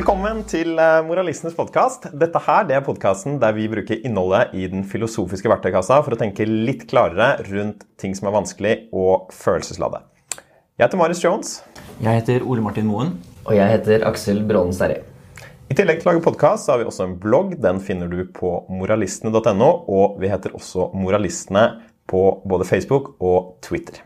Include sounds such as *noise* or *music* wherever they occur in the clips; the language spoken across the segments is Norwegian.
Velkommen til eh, Moralistenes podkast. Dette her det er podkasten der vi bruker innholdet i den filosofiske verktøykassa for å tenke litt klarere rundt ting som er vanskelig og følelsesladde. Jeg heter Marius Jones. Jeg heter Ole Martin Moen. Og jeg heter Aksel Brånen Sterri. I tillegg til å lage podkast har vi også en blogg. Den finner du på moralistene.no, og vi heter også Moralistene på både Facebook og Twitter.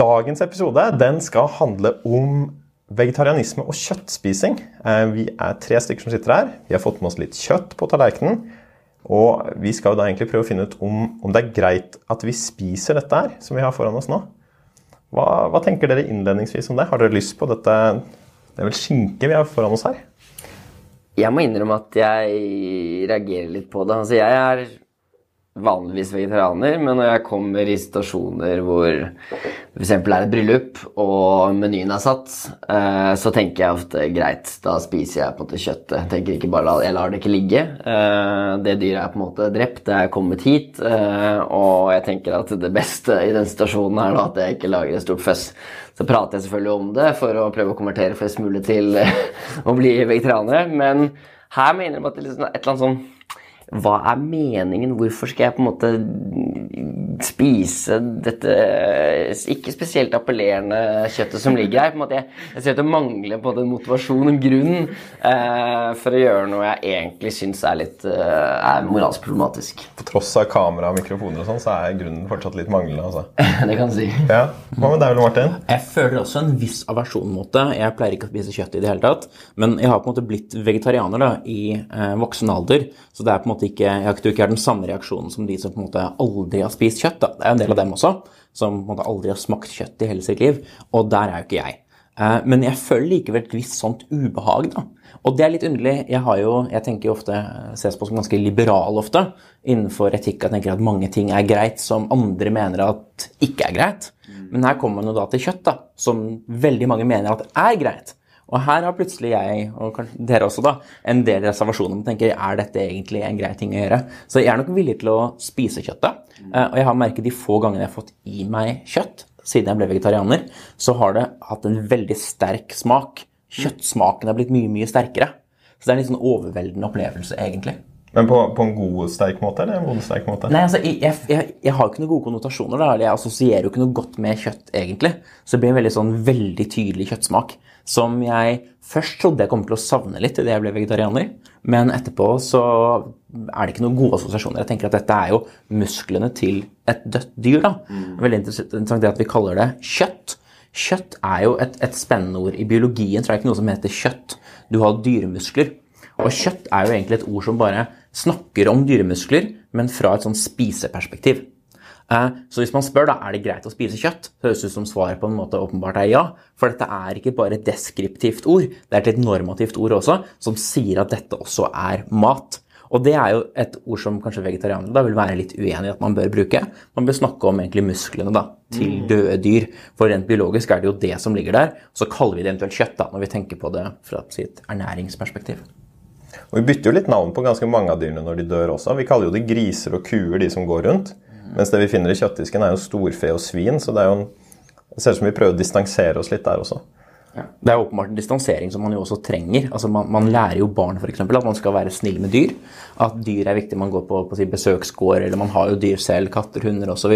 Dagens episode den skal handle om vegetarianisme og kjøttspising. Eh, vi er tre stykker som sitter her. Vi har fått med oss litt kjøtt på tallerkenen. Og vi skal da egentlig prøve å finne ut om, om det er greit at vi spiser dette her, som vi har foran oss nå. Hva, hva tenker dere innledningsvis om det? Har dere lyst på dette Det er vel skinke vi har foran oss her? Jeg må innrømme at jeg reagerer litt på det. Altså, jeg er vanligvis vegetarianer, men når jeg kommer i situasjoner hvor f.eks. er et bryllup og menyen er satt, eh, så tenker jeg ofte greit, da spiser jeg på en måte kjøttet. Jeg bare, jeg lar det ikke ligge. Eh, det dyret er på en måte drept, det er kommet hit, eh, og jeg tenker at det beste i den situasjonen er at jeg ikke lager et stort føss. Så prater jeg selvfølgelig om det for å prøve å konvertere flest mulig til *laughs* å bli vegetarianere, men her mener jeg at det er et eller annet sånn hva er meningen? Hvorfor skal jeg på en måte spise dette ikke spesielt appellerende kjøttet som ligger her? På en måte, jeg ser at det mangler på en motivasjon, og grunn, eh, for å gjøre noe jeg egentlig syns er litt eh, er moralsk problematisk. På tross av kamera og mikrofoner og sånn, så er grunnen fortsatt litt manglende. altså. *laughs* det kan du si. Ja. Hva med deg, Martin? Jeg føler også en viss aversjon mot det. Jeg pleier ikke å spise kjøtt i det hele tatt. Men jeg har på en måte blitt vegetarianer da, i eh, voksen alder, så det er på en måte ikke, jeg har ikke, har den samme reaksjonen som de som på en måte aldri har spist kjøtt. Da. Det er en del av dem også, som på en måte aldri har smakt kjøtt i hele sitt liv. Og der er jo ikke jeg. Eh, men jeg føler likevel et visst sånt ubehag. da. Og det er litt underlig. Jeg har jo, jeg tenker jo ofte, ses på som ganske liberal ofte innenfor etikk. Jeg tenker at mange ting er greit som andre mener at ikke er greit. Men her kommer man jo da til kjøtt, da, som veldig mange mener at er greit. Og her har plutselig jeg, og dere også, da, en del reservasjoner. Man tenker er dette egentlig en grei ting å gjøre? Så jeg er nok villig til å spise kjøttet. Eh, Og jeg har merket de få gangene jeg har fått i meg kjøtt, siden jeg ble vegetarianer, så har det hatt en veldig sterk smak. Kjøttsmaken er blitt mye, mye sterkere. Så det er en litt sånn overveldende opplevelse, egentlig. Men på, på en god, sterk måte, eller en vond, sterk måte? Nei, altså, jeg, jeg, jeg, har jo ikke noen gode konnotasjoner. da, eller Jeg assosierer jo ikke noe godt med kjøtt, egentlig. Så det blir en veldig sånn veldig tydelig kjøttsmak. Som jeg først trodde jeg kom til å savne litt idet jeg ble vegetarianer. Men etterpå så er det ikke noen gode assosiasjoner. Jeg tenker at dette er jo musklene til et dødt dyr. da. Veldig interessant det at vi kaller det kjøtt. Kjøtt er jo et, et spennende ord. I biologien så er det ikke noe som heter kjøtt. Du har dyremuskler. Og kjøtt er jo egentlig et ord som bare snakker om dyremuskler, men fra et sånn spiseperspektiv. Eh, Så hvis man spør da, er det greit å spise kjøtt, så høres det ut som svaret på en måte åpenbart er ja. For dette er ikke bare et deskriptivt ord, det er et litt normativt ord også, som sier at dette også er mat. Og det er jo et ord som kanskje vegetarianere da vil være litt uenig i at man bør bruke. Man bør snakke om egentlig musklene da, til døde dyr. For rent biologisk er det jo det som ligger der. Så kaller vi det eventuelt kjøtt da, når vi tenker på det fra et ernæringsperspektiv. Og Vi bytter jo litt navn på ganske mange av dyrene når de dør også. Vi kaller jo det griser og kuer, de som går rundt. Mens det vi finner i kjøttdisken, er jo storfe og svin. Så det er jo en, det ser ut som vi prøver å distansere oss litt der også. Det er åpenbart en distansering som man jo også trenger. Altså man, man lærer jo barn for eksempel, at man skal være snill med dyr. At dyr er viktig. Man går på, på si, besøksgård, eller man har jo dyr selv, katter, hunder osv.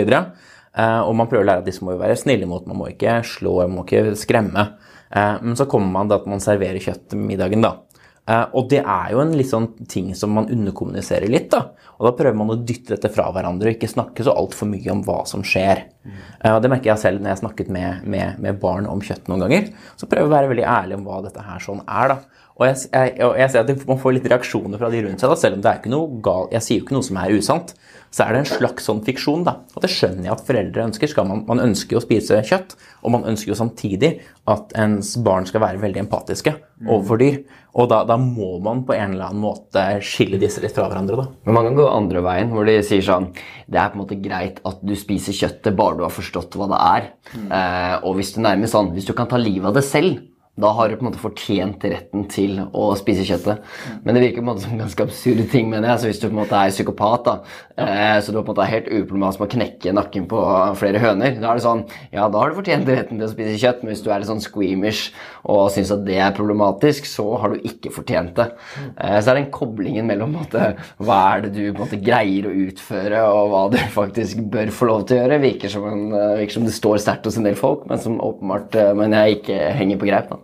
Uh, og man prøver å lære at disse må jo være snille mot. Man må ikke slå, man må ikke skremme. Eh, men så kommer man til at man serverer kjøtt middagen, da. Eh, og det er jo en litt sånn ting som man underkommuniserer litt. da. Og da prøver man å dytte dette fra hverandre og ikke snakke så altfor mye om hva som skjer. Mm. det merker jeg selv når jeg har snakket med, med, med barn om kjøtt noen ganger. Så prøver jeg å være veldig ærlig om hva dette her sånn er. da. Og jeg, jeg, og jeg ser at man får litt reaksjoner fra de rundt seg, da, selv om det er ikke noe galt. jeg sier jo ikke noe som er usant. Så er det en slags sånn fiksjon. da. Og det skjønner jeg at foreldre ønsker. Man, man ønsker jo å spise kjøtt, og man ønsker jo samtidig at ens barn skal være veldig empatiske overfor dyr. Og da, da må man på en eller annen måte skille disse litt fra hverandre. da. Men man kan gå andre veien, hvor de sier sånn Det er på en måte greit at du spiser kjøttet bare du har forstått hva det er. Eh, og hvis du nærmest sånn Hvis du kan ta livet av det selv, Da har du på en måte fortjent retten til å spise kjøttet. Men det virker på en måte som ganske absurde ting, mener jeg. Så hvis du på en måte er psykopat, da, ja. så du på en måte er helt uproblematisk med å knekke nakken på flere høner, da er det sånn Ja, da har du fortjent retten til å spise kjøtt, men hvis du er litt sånn squeamish og syns at det er problematisk, så har du ikke fortjent det. Eh, så er den koblingen mellom måte, hva er det du på en måte greier å utføre, og hva du faktisk bør få lov til å gjøre, virker som, en, eh, virker som det står sterkt hos en del folk, men som åpenbart eh, men jeg ikke henger på greip. da.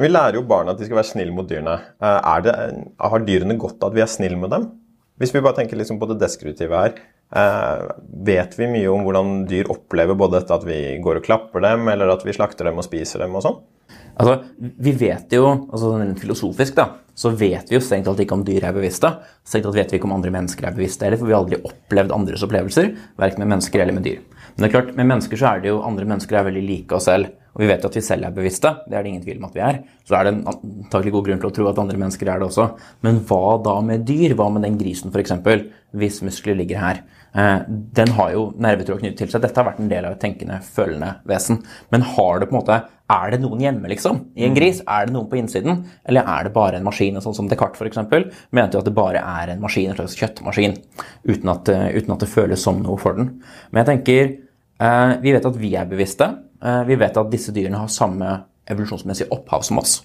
Vi lærer jo barna at de skal være snille mot dyrene. Eh, det, har dyrene godt av at vi er snille med dem? Hvis vi bare tenker liksom på det deskriptive her. eh, vet vi mye om hvordan dyr opplever både dette at vi går og klapper dem, eller at vi slakter dem og spiser dem og sånn? Altså, vi vet jo, altså rent filosofisk da, så vet vi jo strengt tatt ikke om dyr er bevisste. Strengt tatt vet vi ikke om andre mennesker er bevisste heller, for vi har aldri opplevd andres opplevelser, verken med mennesker eller med dyr. Men det er klart, med mennesker så er det jo andre mennesker er veldig like oss selv, og vi vet jo at vi selv er bevisste. Det er det ingen tvil om at vi er. Så er det en antakelig god grunn til å tro at andre mennesker er det også. Men hva da med dyr? Hva med den grisen f.eks., hvis muskler ligger her? Eh, den har jo nervetråd knyttet til seg. Dette har vært en del av et tenkende, følende vesen. Men har det på en måte Er det noen hjemme, liksom? I en gris? Er det noen på innsiden? Eller er det bare en maskin? Sånn som Descartes f.eks. mente jo at det bare er en maskin, en slags kjøttmaskin, uten at, eh, uten at det føles som noe for den. Men jeg tenker eh, Vi vet at vi er bevisste. Eh, vi vet at disse dyrene har samme evolusjonsmessige opphav som oss.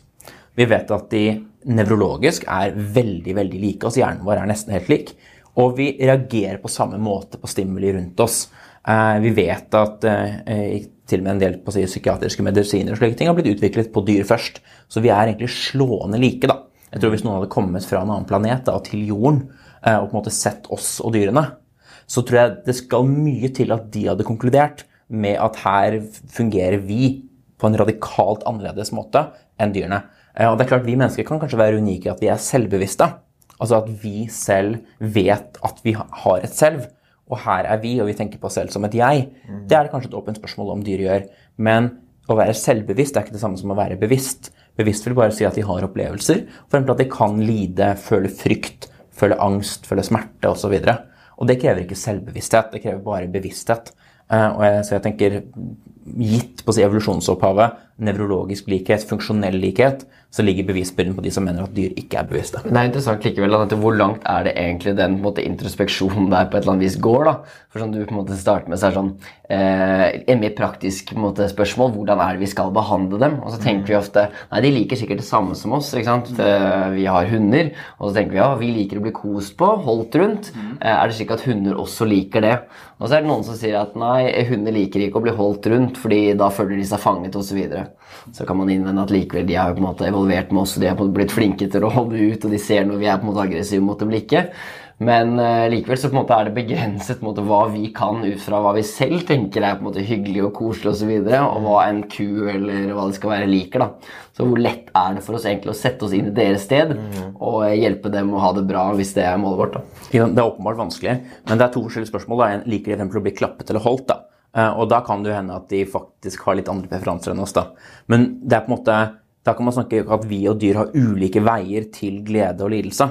Vi vet at de nevrologisk er veldig veldig like oss. Hjernen vår er nesten helt lik. Og vi reagerer på samme måte på stimuli rundt oss. Eh, vi vet at eh, til og med en del på si, psykiatriske medisiner og slike ting har blitt utviklet på dyr først. Så vi er egentlig slående like. da. Jeg tror Hvis noen hadde kommet fra en annen planet da, til jorden og på en måte sett oss og dyrene, så tror jeg det skal mye til at de hadde konkludert med at her fungerer vi på en radikalt annerledes måte enn dyrene. Eh, Og det er klart Vi mennesker kan kanskje være unike i at vi er selvbevisste. Altså at vi selv vet at vi har et selv. Og her er vi, og vi tenker på oss selv som et jeg. Det er det kanskje et åpent spørsmål om dyr gjør. Men å være selvbevisst er ikke det samme som å være bevisst. Bevisst vil bare si at de har opplevelser. For eksempel at de kan lide, føle frykt, føle angst, føle smerte osv. Og, så og det krever ikke selvbevissthet, det krever bare bevissthet. Eh, og jeg, så jeg tenker, gitt på å si evolusjonsopphavet, nevrologisk likhet, funksjonell likhet, så ligger bevisbyrden på de som mener at dyr ikke er bevisste. Det er interessant likevel at hvor langt er det egentlig den på en måte, introspeksjonen der på et eller annet vis går. da? For sånn du på en måte starter med, så er det sånn eh, en mer praktisk på en måte, spørsmål. Hvordan er det vi skal behandle dem? Og så tenker vi ofte nei, de liker sikkert det samme som oss. ikke sant? Eh, vi har hunder, og så tenker vi ja, vi liker å bli kost på, holdt rundt. Eh, er det slik at hunder også liker det? Og så er det noen som sier at nei, hunder liker ikke å bli holdt rundt, fordi da føler de seg fanget osv. Så, kan man innvende at likevel de har på en måte evolvert med oss, og de har på en måte blitt flinke til å holde ut, og de ser når vi er på en måte aggressive mot dem eller ikke. Men uh, likevel så på en måte er det begrenset på en måte, hva vi kan ut fra hva vi selv tenker er på en måte hyggelig og koselig osv., og, så videre, og hva en ku eller hva det skal være liker. da. Så hvor lett er det for oss egentlig å sette oss inn i deres sted og eh, hjelpe dem å ha det bra hvis det er målet vårt? da. Det er åpenbart vanskelig, men det er to forskjellige spørsmål. Da. Liker de for eksempel å bli klappet eller holdt. da. Eh, Og da kan det jo hende at de faktisk har litt andre preferanser enn oss. da. Men det er på en måte, da kan man snakke om at vi og dyr har ulike veier til glede og lidelse.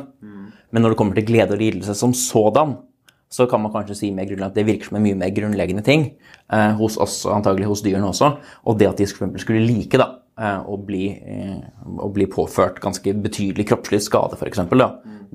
Men når det kommer til glede og lidelse som sådan, så kan man kanskje si mer at det virker som en mye mer grunnleggende ting eh, hos oss, og antagelig hos dyrene også. Og det at de skulle like da, eh, å, bli, eh, å bli påført ganske betydelig kroppslig skade, f.eks.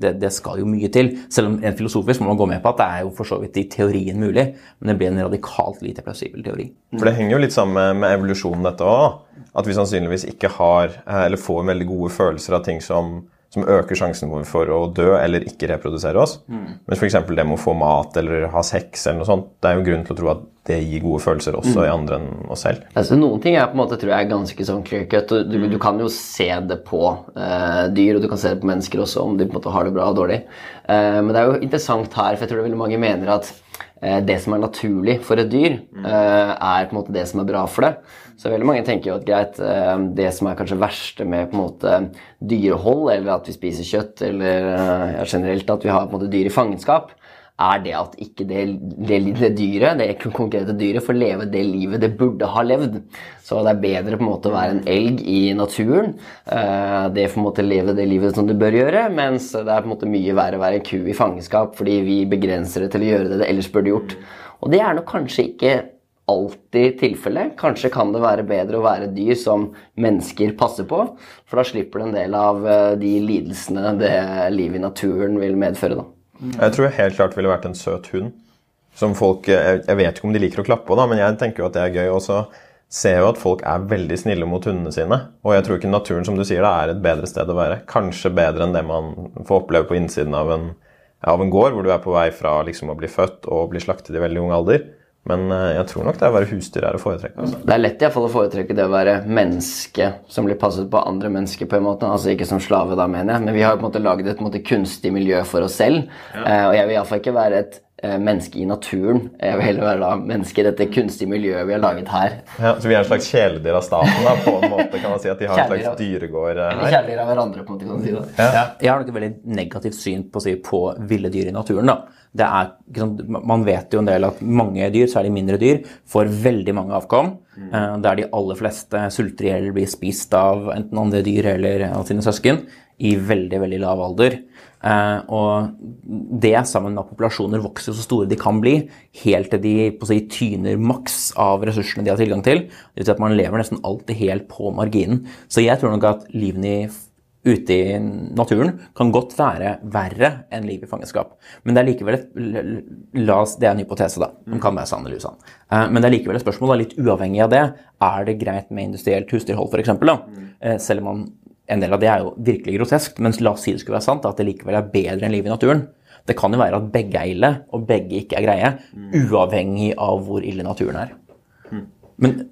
Det, det skal jo mye til. Selv om rent filosofisk må man gå med på at det er jo for så vidt i teorien mulig, men det blir en radikalt lite plausibel teori. For det henger jo litt sammen med, med evolusjonen, dette òg. At vi sannsynligvis ikke har, eh, eller får veldig gode følelser av ting som, som øker sjansen vår for å dø eller ikke reprodusere oss. Mens f.eks. det med å få mat eller ha sex eller noe sånt, det er jo grunn til å tro at det gir gode følelser også i andre enn oss selv. Altså, noen ting er på en måte, tror jeg er ganske sånn clear cut. og Du, du kan jo se det på uh, dyr, og du kan se det på mennesker også, om de på en måte har det bra og dårlig. Uh, men det er jo interessant her, for jeg tror det er veldig mange mener at det som er naturlig for et dyr, eh, er på en måte det som er bra for det. Så veldig mange tenker jo at greit, eh, det som er kanskje verste med på en måte dyrehold, eller at vi spiser kjøtt, eller eh, generelt at vi har på en måte dyr i fangenskap, er det at ikke det, det, det dyret, det konkrete dyret, får leve det livet det burde ha levd. Så det er bedre på en måte å være en elg i naturen. eh, Det får på en måte leve det livet som det bør gjøre, mens det er på en måte mye verre å være en ku i fangenskap fordi vi begrenser det til å gjøre det det ellers burde gjort. Og det er nok kanskje ikke alltid tilfellet. Kanskje kan det være bedre å være dyr som mennesker passer på, for da slipper du en del av eh, de lidelsene det livet i naturen vil medføre. da. Jeg tror jeg helt klart ville vært en søt hund. Som folk, jeg, vet ikke om de liker å klappe da, men jeg tenker jo at det er gøy. Og så ser jeg jo at folk er veldig snille mot hundene sine. Og jeg tror ikke naturen som du sier, er et bedre sted å være. Kanskje bedre enn det man får oppleve på innsiden av en, av en gård, hvor du er på vei fra liksom, å bli født og bli slaktet i veldig ung alder. Men eh, jeg tror nok det å være husdyr er å foretrekke. Altså. Det er lett i hvert fall å foretrekke det å være menneske som blir passet på andre mennesker. på en måte, altså Ikke som slave, da, mener jeg, men vi har på en måte laget et måte, kunstig miljø for oss selv. Eh, og jeg vil iallfall ikke være et eh, menneske i naturen. Jeg vil heller være da menneske i dette kunstige miljøet vi har laget her. Ja, så vi er en slags kjæledyr av staten, da, på en måte, kan man si. At de har en slags dyregård eh, Eller her. kjærligere av hverandre, på en måte, kan man si det. Ja. Jeg har nok et veldig negativt syn på, å si, på ville dyr i naturen. Da. Det er, man vet jo en del at mange dyr, særlig mindre dyr, får veldig mange avkom. eh, Der de aller fleste sulter i hjel blir spist av enten andre dyr eller av sine søsken i veldig veldig lav alder. Eh, og det sammen med at populasjoner vokser så store de kan bli, helt til de på si, tyner maks av ressursene de har tilgang til. Det vil si at man lever nesten alltid helt på marginen. Så jeg tror nok at livene i ute i naturen kan godt være verre enn liv i fangenskap. Men det er likevel et, la oss, det er en hypotese, da. Den kan være sann eller usann. Eh, Men det er likevel et spørsmål, da, litt uavhengig av det. Er det greit med industrielt husdyrhold, f.eks.? Mm. Selv om man, en del av det er jo virkelig grotesk, men la oss si det skulle være sant, at det likevel er bedre enn liv i naturen. Det kan jo være at begge er ille, og begge ikke er greie, uavhengig av hvor ille naturen er. Men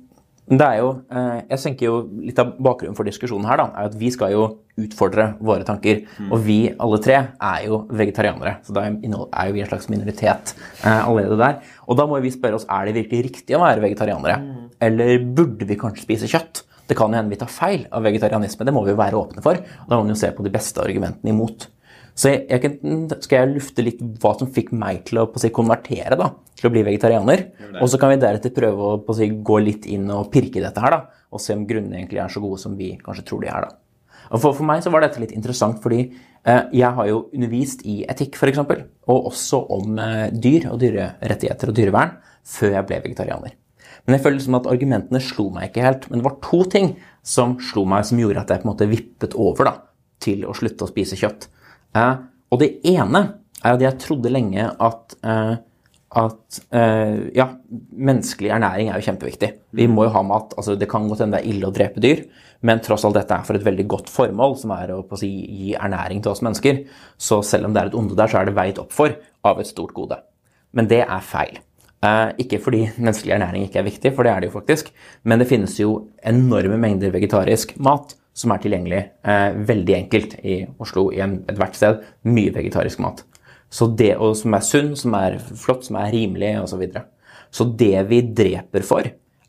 det er jo, eh, jeg tenker jo Litt av bakgrunnen for diskusjonen her da, er at vi skal jo utfordre våre tanker. Og vi alle tre er jo vegetarianere, så da er jo vi en slags minoritet eh, allerede der. Og da må vi spørre oss er det virkelig riktig å være vegetarianere. Eller burde vi kanskje spise kjøtt? Det kan jo hende vi tar feil av vegetarianisme, det må vi jo være åpne for. Og da må vi jo se på de beste argumentene imot. Så jeg, jeg kan, skal jeg lufte litt hva som fikk meg til å på si, konvertere da, til å bli vegetarianer. Og så kan vi deretter prøve å si, gå litt inn og pirke i dette her, da, og se om grunnene egentlig er så gode som vi kanskje tror de er. da. Og for, for meg så var dette litt interessant, fordi eh, jeg har jo undervist i etikk, f.eks., og også om eh, dyr og dyrerettigheter og dyrevern, før jeg ble vegetarianer. Men jeg føler liksom at argumentene slo meg ikke helt. Men det var to ting som slo meg, som gjorde at jeg på en måte vippet over da, til å slutte å spise kjøtt. Eh, og det ene er at jeg trodde lenge at, eh, at eh, ja, menneskelig ernæring er jo kjempeviktig. Vi må jo ha mat. altså Det kan godt hende det er ille å drepe dyr, men tross alt dette er for et veldig godt formål, som er å på å si, gi ernæring til oss mennesker. Så selv om det er et onde der, så er det veid opp for av et stort gode. Men det er feil. Eh, ikke fordi menneskelig ernæring ikke er viktig, for det er det jo faktisk, men det finnes jo enorme mengder vegetarisk mat som er tilgjengelig eh, veldig enkelt i Oslo, i ethvert sted. Mye vegetarisk mat. Så det, og som er sunn, som er flott, som er rimelig osv. Så, videre. så det vi dreper for,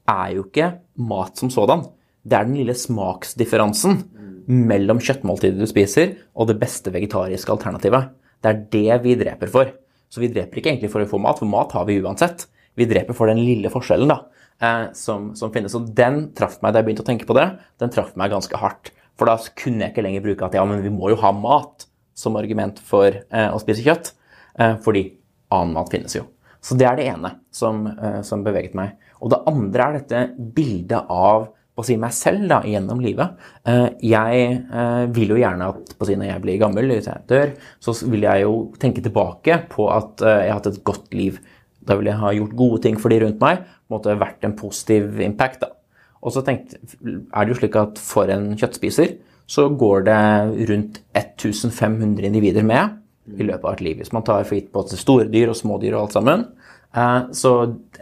er jo ikke mat som sådan. Det er den lille smaksdifferansen mellom kjøttmåltidet du spiser, og det beste vegetariske alternativet. Det er det vi dreper for. Så vi dreper ikke egentlig for å få mat, for mat har vi uansett. Vi dreper for den lille forskjellen da, eh, som, som finnes. Og den traff meg da jeg begynte å tenke på det. Den traff meg ganske hardt. For da kunne jeg ikke lenger bruke at ja, men vi må jo ha mat som argument for eh, å spise kjøtt. Eh, fordi annen mat finnes jo. Så det er det ene som, eh, som beveget meg. Og det andre er dette bildet av å si meg selv da, gjennom livet. Eh, jeg eh, vil jo gjerne at på å når jeg blir gammel, hvis jeg dør, så vil jeg jo tenke tilbake på at jeg har hatt et godt liv. Da vil jeg ha gjort gode ting for de rundt meg, måte vært en positiv impact. da. Og så tenkte, er det jo slik at for en kjøttspiser så går det rundt 1500 individer med i løpet av et liv. Hvis man tar for gitt både store dyr og små dyr og alt sammen, eh, så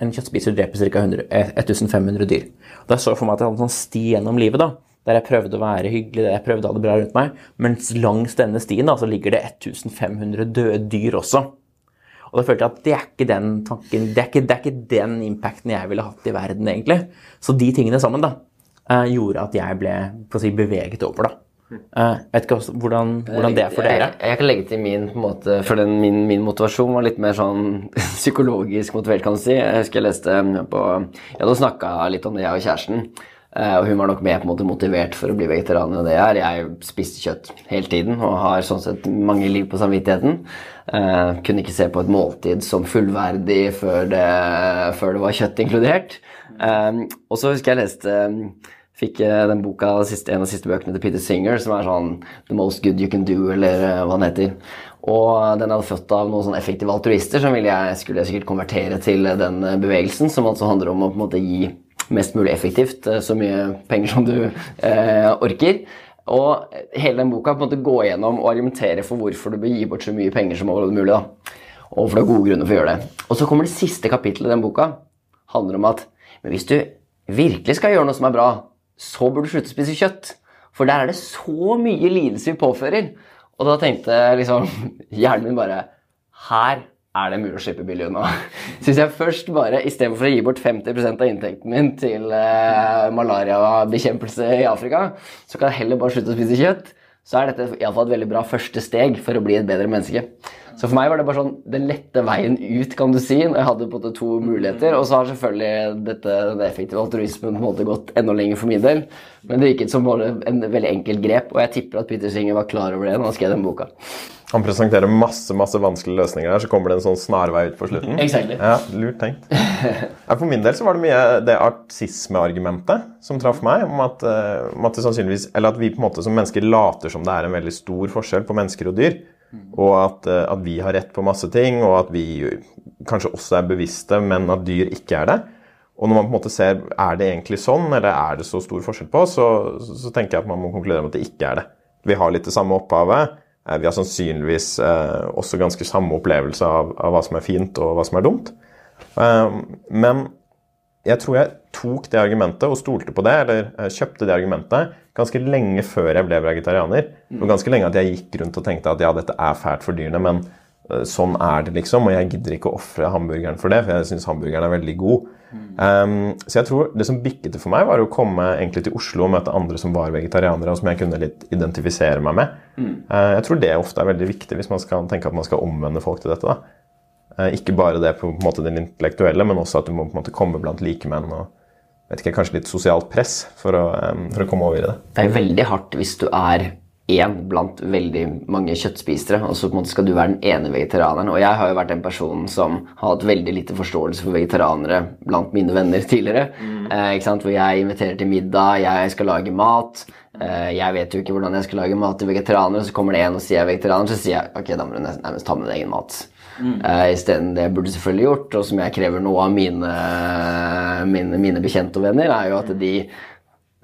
en kjøttspiser dreper ca. 1500 dyr. Da så jeg for meg at jeg hadde en sånn sti gjennom livet, da, der jeg prøvde å være hyggelig, der jeg prøvde å ha det bra rundt meg, mens langs denne stien da, så ligger det 1500 døde dyr også. Og da følte jeg at det er ikke den tanken, det er ikke, det er ikke den impacten jeg ville hatt i verden, egentlig. Så de tingene sammen da, eh, gjorde at jeg ble si, beveget over. da. Jeg vet ikke hvordan, hvordan det er for dere. Jeg, jeg kan legge til min på en måte, for den, min, min motivasjon var litt mer sånn *laughs* psykologisk motivert, kan du si. Jeg husker jeg leste på Jeg hadde snakka litt om det, jeg og kjæresten. Eh, og hun var nok mer på en måte motivert for å bli vegetarianer enn det jeg er. Jeg spiste kjøtt hele tiden og har sånn sett mange liv på samvittigheten. Uh, kunne ikke se på et måltid som fullverdig før det, før det var kjøtt inkludert. Eh, og så husker jeg leste Fikk den boka, en av de siste bøkene til Peter Singer, som er sånn The Most Good You Can Do, eller hva den heter. Og den er født av noen sånne effektive altruister som jeg, skulle jeg sikkert konvertere til den bevegelsen, som altså handler om å på en måte gi mest mulig effektivt, så mye penger som du eh, orker. Og hele den boka på en måte gå gjennom og argumentere for hvorfor du bør gi bort så mye penger som mulig. da. Og for det er gode grunner for å gjøre det. Og så kommer det siste kapittelet i den boka. handler om at hvis du virkelig skal gjøre noe som er bra, så burde du slutte å spise kjøtt. For der er det så mye lidelse vi påfører. Og da tenkte liksom *laughs* hjernen min bare Her er det mulig å slippe billig unna. *laughs* Så hvis jeg først bare, istedenfor å gi bort 50% av inntekten min til eh, malariabekjempelse i Afrika, så kan jeg heller bare slutte å spise kjøtt, så er dette iallfall et veldig bra første steg for å bli et bedre menneske. Så for meg var det bare sånn den lette veien ut, kan du si. når Jeg hadde på en måte to muligheter. Og så har selvfølgelig dette, den effektive altruismen på en måte gått enda lenger for min del. Men det virket som en veldig enkelt grep, og jeg tipper at Peter Singer var klar over det når han skrev den boka. Han presenterer masse masse vanskelige løsninger her, så kommer det en sånn snarvei ut på slutten. Exactly. Ja, Lurt tenkt. For min del så var det mye det artisme-argumentet som traff meg. om at, eh, om at, at vi på en måte som mennesker later som det er en veldig stor forskjell på mennesker og dyr. Og at, eh, at, vi har rett på masse ting, og at vi kanskje også er bevisste, men at dyr ikke er det. Og når man på en måte ser er det egentlig sånn, eller er det så stor forskjell på, så, så tenker jeg at man må konkludere med at det ikke er det. Vi har litt det samme opphavet. Eh, vi har sannsynligvis eh, også ganske samme opplevelse av, av, hva som er fint og hva som er dumt. Men jeg tror jeg tok det argumentet og stolte på det, eller kjøpte det argumentet, ganske lenge før jeg ble vegetarianer. Og ganske lenge at jeg gikk rundt og tenkte at ja, dette er fælt for dyrene, men uh, sånn er det, liksom. Og jeg gidder ikke å ofre hamburgeren for det, for jeg syns hamburgeren er veldig god. Um, så jeg tror det som bikket det for meg, var å komme egentlig til Oslo og møte andre som var vegetarianere, og som jeg kunne litt identifisere meg med. Mm. Uh, jeg tror det ofte er veldig viktig hvis man skal tenke at man skal omvende folk til dette. da. Uh, ikke bare det på, på en måte den intellektuelle, men også at du må på en måte komme blant likemenn. og vet ikke, kanskje litt sosialt press for å, for å, komme over i det. Det er veldig hardt hvis du er én blant veldig mange kjøttspisere, og så på en måte skal du være den ene vegetarianeren. Og jeg har jo vært den personen som har hatt veldig lite forståelse for vegetarianere blant mine venner tidligere. Mm. Eh, ikke sant? Hvor jeg inviterer til middag, jeg skal lage mat. Eh, jeg vet jo ikke hvordan jeg skal lage mat til vegetarianere, så kommer det en og sier jeg er vegetarianer, så sier jeg ok, da må du nærmest ta med deg egen mat. Mm. Uh, Isteden det jeg burde selvfølgelig gjort, og som jeg krever noe av mine, mine, mine bekjente og venner, er jo at de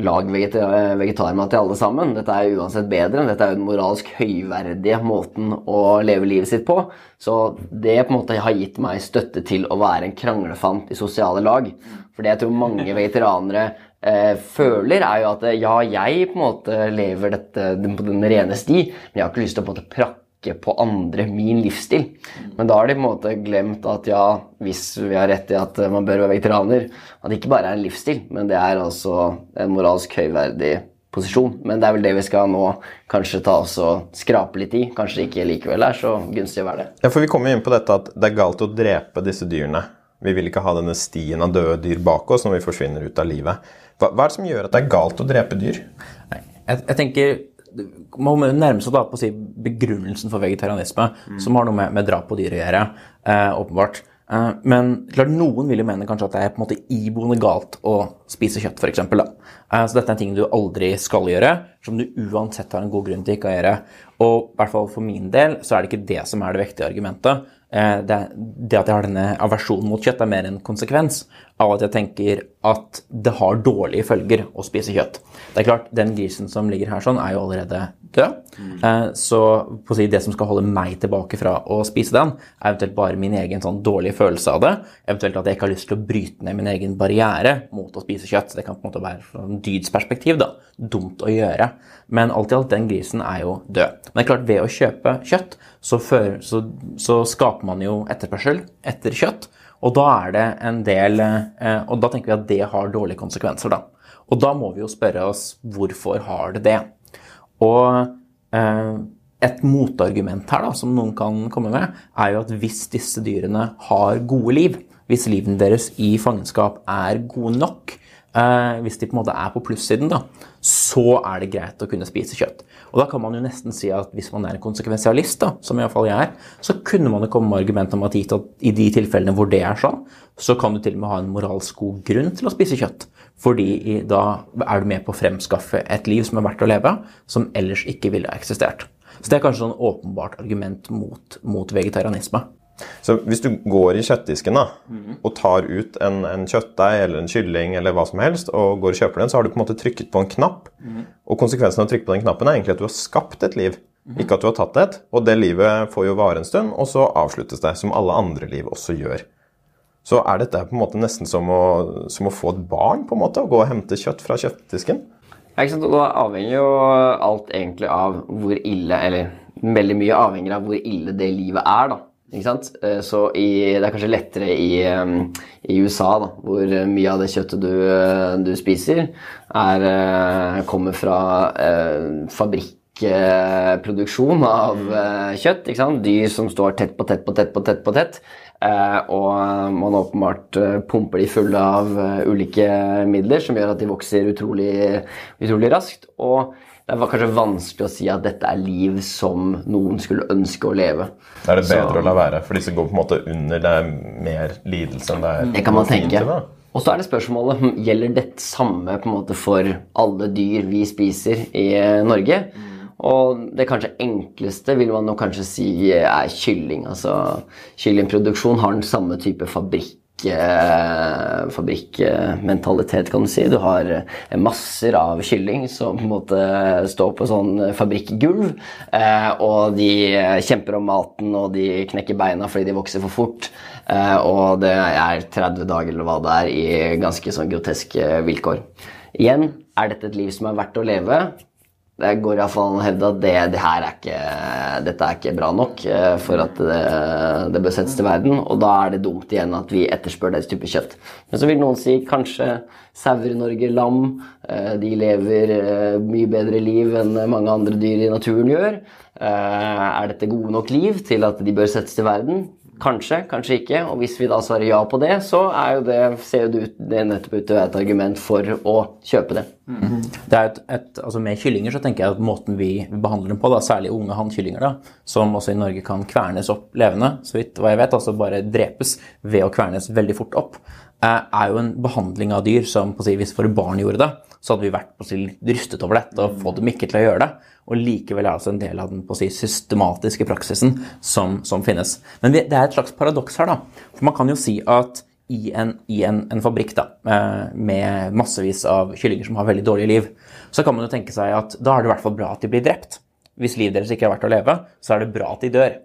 lag vegetarmat til alle sammen. Dette er uansett bedre. Dette er jo den moralsk høyverdige måten å leve livet sitt på. Så det på en måte har gitt meg støtte til å være en kranglefant i sosiale lag. For det jeg tror mange *laughs* vegetarianere eh, føler, er jo at ja, jeg på en måte lever dette på den rene sti, men jeg har ikke lyst til å på en måte prakke trekke på andre min livsstil. Men da har de på en måte glemt at ja, hvis vi har rett i at man bør være vegetarianer, at det ikke bare er en livsstil, men det er altså en moralsk høyverdig posisjon. Men det er vel det vi skal nå kanskje ta oss og skrape litt i. Kanskje det ikke likevel er så gunstig å være det. Ja, for Vi kommer inn på dette at det er galt å drepe disse dyrene. Vi vil ikke ha denne stien av døde dyr bak oss når vi forsvinner ut av livet. Hva, hva er det som gjør at det er galt å drepe dyr? Jeg, jeg tenker må nærme seg da på å si begrunnelsen for vegetarianisme, mm. som har noe med, med drap på dyr å gjøre, eh, åpenbart. Eh, men klart, noen vil jo mene kanskje at det er på en måte iboende galt å spise kjøtt, f.eks. Eh, så dette er en ting du aldri skal gjøre, som du uansett har en god grunn til ikke å gjøre. Og i hvert fall for min del så er det ikke det som er det vektige argumentet. Eh, det, det, at jeg har denne aversjonen mot kjøtt, er mer en konsekvens av at jeg tenker at det har dårlige følger å spise kjøtt. Det er klart, Den grisen som ligger her, sånn, er jo allerede død. Mm. Så på å si, det som skal holde meg tilbake fra å spise den, er eventuelt bare min egen sånn dårlige følelse av det. Eventuelt at jeg ikke har lyst til å bryte ned min egen barriere mot å spise kjøtt. Det kan på en måte være fra en dydsperspektiv da, dumt å gjøre. Men alt i alt, den grisen er jo død. Men det er klart, ved å kjøpe kjøtt, så, før, så, så skaper man jo etterspørsel etter kjøtt. Og da er det en del eh, Og da tenker vi at det har dårlige konsekvenser, da. Og da må vi jo spørre oss hvorfor har det det? Og eh, et motargument her da, som noen kan komme med, er jo at hvis disse dyrene har gode liv, hvis livene deres i fangenskap er gode nok, eh, hvis de på en måte er på plussiden, da, så er det greit å kunne spise kjøtt. Og da kan man jo nesten si at hvis man er en konsekvensialist, da, som iallfall jeg er, så kunne man jo komme med argument om at i de tilfellene hvor det er sånn, så kan du til og med ha en moralsk god grunn til å spise kjøtt. Fordi da er du med på å fremskaffe et liv som er verdt å leve, som ellers ikke ville eksistert. Så det er kanskje sånn åpenbart argument mot, mot vegetarianisme. Så hvis du går i kjøttdisken da, og tar ut en, en kjøttdeig eller en kylling eller hva som helst, og går og kjøper den, så har du på en måte trykket på en knapp. Og konsekvensen av å trykke på den knappen er egentlig at du har skapt et liv, ikke at du har tatt et. Og det livet får jo vare en stund, og så avsluttes det, som alle andre liv også gjør. Så er dette på en måte nesten som å, som å få et barn, på en måte, å gå og hente kjøtt fra kjøttdisken. Ja, ikke sant? Og da avhenger jo alt egentlig av hvor ille Eller veldig mye avhenger av hvor ille det livet er, da. Ikke sant? Eh, Så i, det er kanskje lettere i, eh, i USA, da, hvor mye av det kjøttet du, eh, du spiser, er, kommer fra eh, fabrikkproduksjon av eh, kjøtt. Dyr som står tett på tett på tett på tett. på tett. Eh, og man åpenbart pumper de fulle av ulike midler som gjør at de vokser utrolig, utrolig raskt. Og det var kanskje vanskelig å si at dette er liv som noen skulle ønske å leve. Da er det bedre Så- å la være, for disse går på en måte under. Det er mer lidelse enn det er Det kan man tenke. Og så er det spørsmålet gjelder dette samme på en måte for alle dyr vi spiser i Norge. Og det kanskje enkleste vil man nå kanskje si er kylling. Altså kyllingproduksjon har den samme type fabrikk fabrikkmentalitet, kan du si. Du har eh, masser av kylling som på en måte står på sånn fabrikkgulv. Eh, og de eh, kjemper om maten, og de knekker beina fordi de vokser for fort. Eh, og det er 30 dager eller hva det er i ganske sånn groteske vilkår. Igjen, er dette et liv som er verdt å leve? Det går iallfall an å hevde at det, det er ikke, dette er ikke bra nok eh, for at det, det bør settes til verden. Og da er det dumt igjen at vi etterspør den type kjøtt. Men så vil noen si kanskje sauer i Norge, lam, eh, de lever eh, mye bedre liv enn mange andre dyr i naturen gjør. Er dette gode nok liv til at de bør settes til verden? Kanskje, kanskje ikke. Og hvis vi da svarer ja på det, så er jo det, ser det ut, det nettopp ut til å være et argument for å kjøpe det. Det er et, et, altså Med kyllinger så tenker jeg at måten vi behandler dem på, da, særlig unge hannkyllinger, som også i Norge kan kvernes opp levende, så vidt hva jeg vet, altså bare drepes ved å kvernes veldig fort opp, er jo en behandling av dyr som på si, hvis våre barn gjorde det, så hadde vi vært på si, rystet over dette og fått dem ikke til å gjøre det. Og likevel er det altså en del av den si, systematiske praksisen som, som finnes. Men vi, det er et slags paradoks her, da. For man kan jo si at i en, i en, en fabrikk da, eh, med massevis av kyllinger som har veldig dårlig liv, så kan man jo tenke seg at da er det i hvert fall bra at de blir drept. Hvis livet deres ikke er verdt å leve, så er det bra at de dør.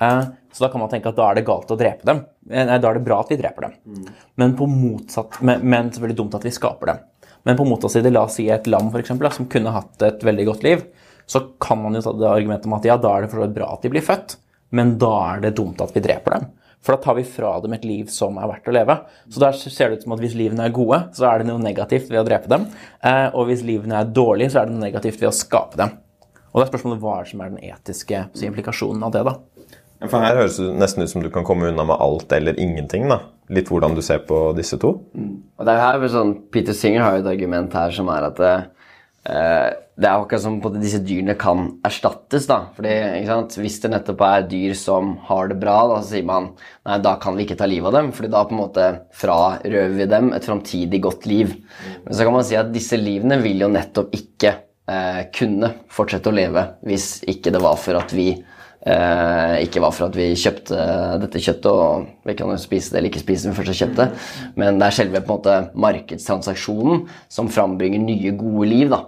Eh, Så da kan man tenke at da er det galt å drepe dem. Eh, Nei, da er det bra at vi dreper dem. Men på motsatt, men, men selvfølgelig dumt at vi skaper dem. Men på motsatt side, la oss si et lam for eksempel, som kunne hatt et veldig godt liv, så kan man jo ta det argumentet om at ja, da er det for så vidt bra at de blir født, men da er det dumt at vi dreper dem. For da tar vi fra dem et liv som er verdt å leve. Så der ser det ut som at hvis livene er gode, så er det noe negativt ved å drepe dem. Eh, og hvis livene er dårlige, så er det noe negativt ved å skape dem. Og det er spørsmålet hva som er den etiske implikasjonen av det, da. For her høres det nesten ut som du kan komme unna med alt eller ingenting. da. Litt hvordan du ser på disse to. Og det er her sånn, Peter Singer har jo et argument her som er at eh, det er akkurat som på at disse dyrene kan erstattes. da. Fordi? Hvis det nettopp er dyr som har det bra, da, så sier man nei, da kan vi ikke ta livet av dem. fordi da på en måte frarøver vi dem et framtidig godt liv. Men så kan man si at disse livene vil jo nettopp ikke eh, kunne fortsette å leve hvis ikke det var for at vi ikke var for at vi kjøpte dette kjøttet, og vi kan jo spise det eller ikke spise det vi først har kjøpt det, men det er selve på en måte markedstransaksjonen som frambringer nye, gode liv. da.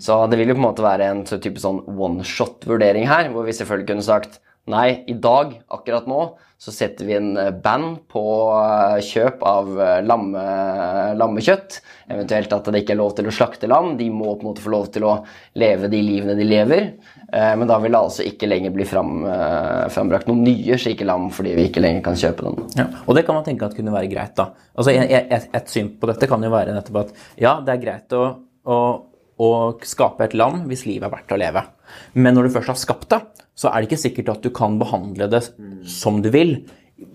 Så det vil jo på en måte være en type sånn one shot-vurdering her, hvor vi selvfølgelig kunne sagt nei, i dag, akkurat nå, så setter vi en eh, band på eh, kjøp av eh, lamme, lammekjøtt. Eventuelt at det ikke er lov til å slakte lam. De må på en måte få lov til å leve de livene de lever. Men da vil det altså ikke lenger bli fram, frambrakt noen nye slike lam fordi vi ikke lenger kan kjøpe dem. Ja, og det kan man tenke at kunne være greit. da. Altså, et, et, syn på dette kan jo være nettopp at ja, det er greit å, å, å skape et lam hvis livet er verdt å leve. Men når du først har skapt det, så er det ikke sikkert at du kan behandle det som du vil,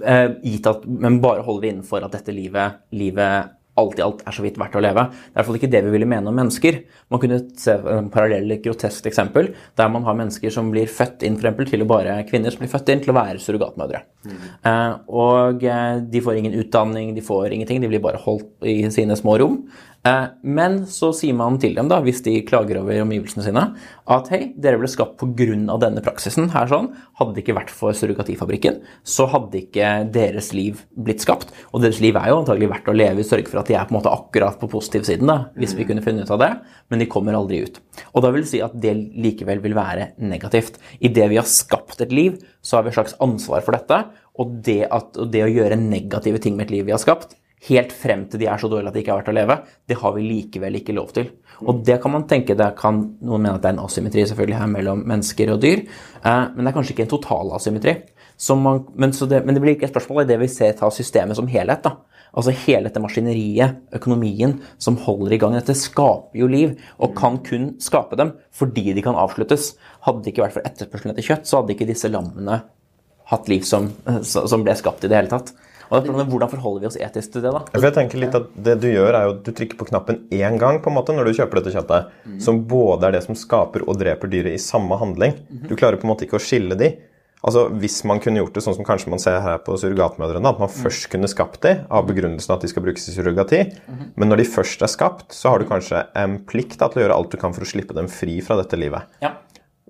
eh, gitt at, men bare holde det innenfor at dette livet, livet alt i alt er så vidt verdt å leve. Det er i hvert fall ikke det vi ville mene om mennesker. Man kunne se en parallell grotesk eksempel der man har mennesker som blir født inn for eksempel, til å bare kvinner som blir født inn til å være surrogatmødre. Eh, og eh, de får ingen utdanning, de får ingenting, de blir bare holdt i sine små rom. Eh, men så sier man til dem, da, hvis de klager over omgivelsene sine, at hei, dere ble skapt pga. denne praksisen. her sånn. Hadde det ikke vært for surrogatifabrikken, så hadde ikke deres liv blitt skapt. Og deres liv er jo antagelig verdt å leve i sørge for at de er på en måte akkurat på positivsiden, da, hvis vi kunne funnet ut av det, men de kommer aldri ut. Og da vil si at det likevel vil være negativt. Idet vi har skapt et liv, så har vi et slags ansvar for dette. Og det, at, og det å gjøre negative ting med et liv vi har skapt, helt frem til de er så dårlige at det ikke er verdt å leve, det har vi likevel ikke lov til. Og det kan man tenke, det kan noen mene at det er en asymmetri selvfølgelig her mellom mennesker og dyr, eh, men det er kanskje ikke en total asymmetri. Man, men, det, men, det, blir ikke et spørsmål i det vi ser ta systemet som helhet. da. Altså hele dette maskineriet, økonomien, som holder i gang. Dette skaper jo liv, og kan kun skape dem fordi de kan avsluttes. Hadde det ikke vært for etterspørselen etter kjøtt, så hadde ikke disse lammene hatt liv som, som ble skapt i det hele tatt. Og Hvordan forholder vi oss etisk til det? da? Jeg tenker litt at Det du gjør, er jo at du trykker på knappen én gang på en måte når du kjøper dette kjøttet, mm. som både er det som skaper og dreper dyret i samme handling. Mm. Du klarer på en måte ikke å skille de. Altså, Hvis man kunne gjort det sånn som kanskje man ser her på surrogatmødrene, at man mm. først kunne skapt de av begrunnelsen at de skal brukes i surrogati, mm. men når de først er skapt, så har du kanskje en plikt til å gjøre alt du kan for å slippe dem fri fra dette livet. Ja.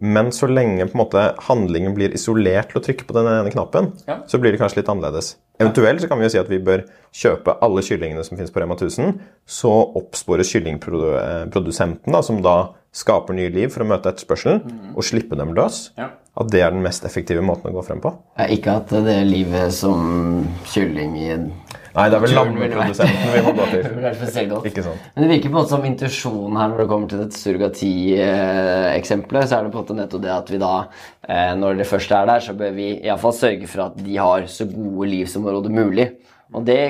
Men så lenge på en måte handlingen blir isolert til å trykke på den ene knappen, ja. så blir det kanskje litt annerledes. Eventuelt så kan vi jo si at vi bør kjøpe alle kyllingene som finnes på Rema 1000. Så oppspores kyllingprodusenten, da, som da skaper nye liv for å møte etterspørselen, mm. og slippe dem løs. Ja. At det er den mest effektive måten å gå frem på. Ikke at det er livet som kylling i Nei, det er vel lammeprodusenten vi må gå *laughs* til. Ikke sant. Men det virker på en måte som intuisjonen her når det kommer til dette surrogati-eksempelet, så er det på en måte nettopp det at vi da, eh, når det først er der, så bør vi iallfall sørge for at de har så gode liv som overhodet mulig. Og det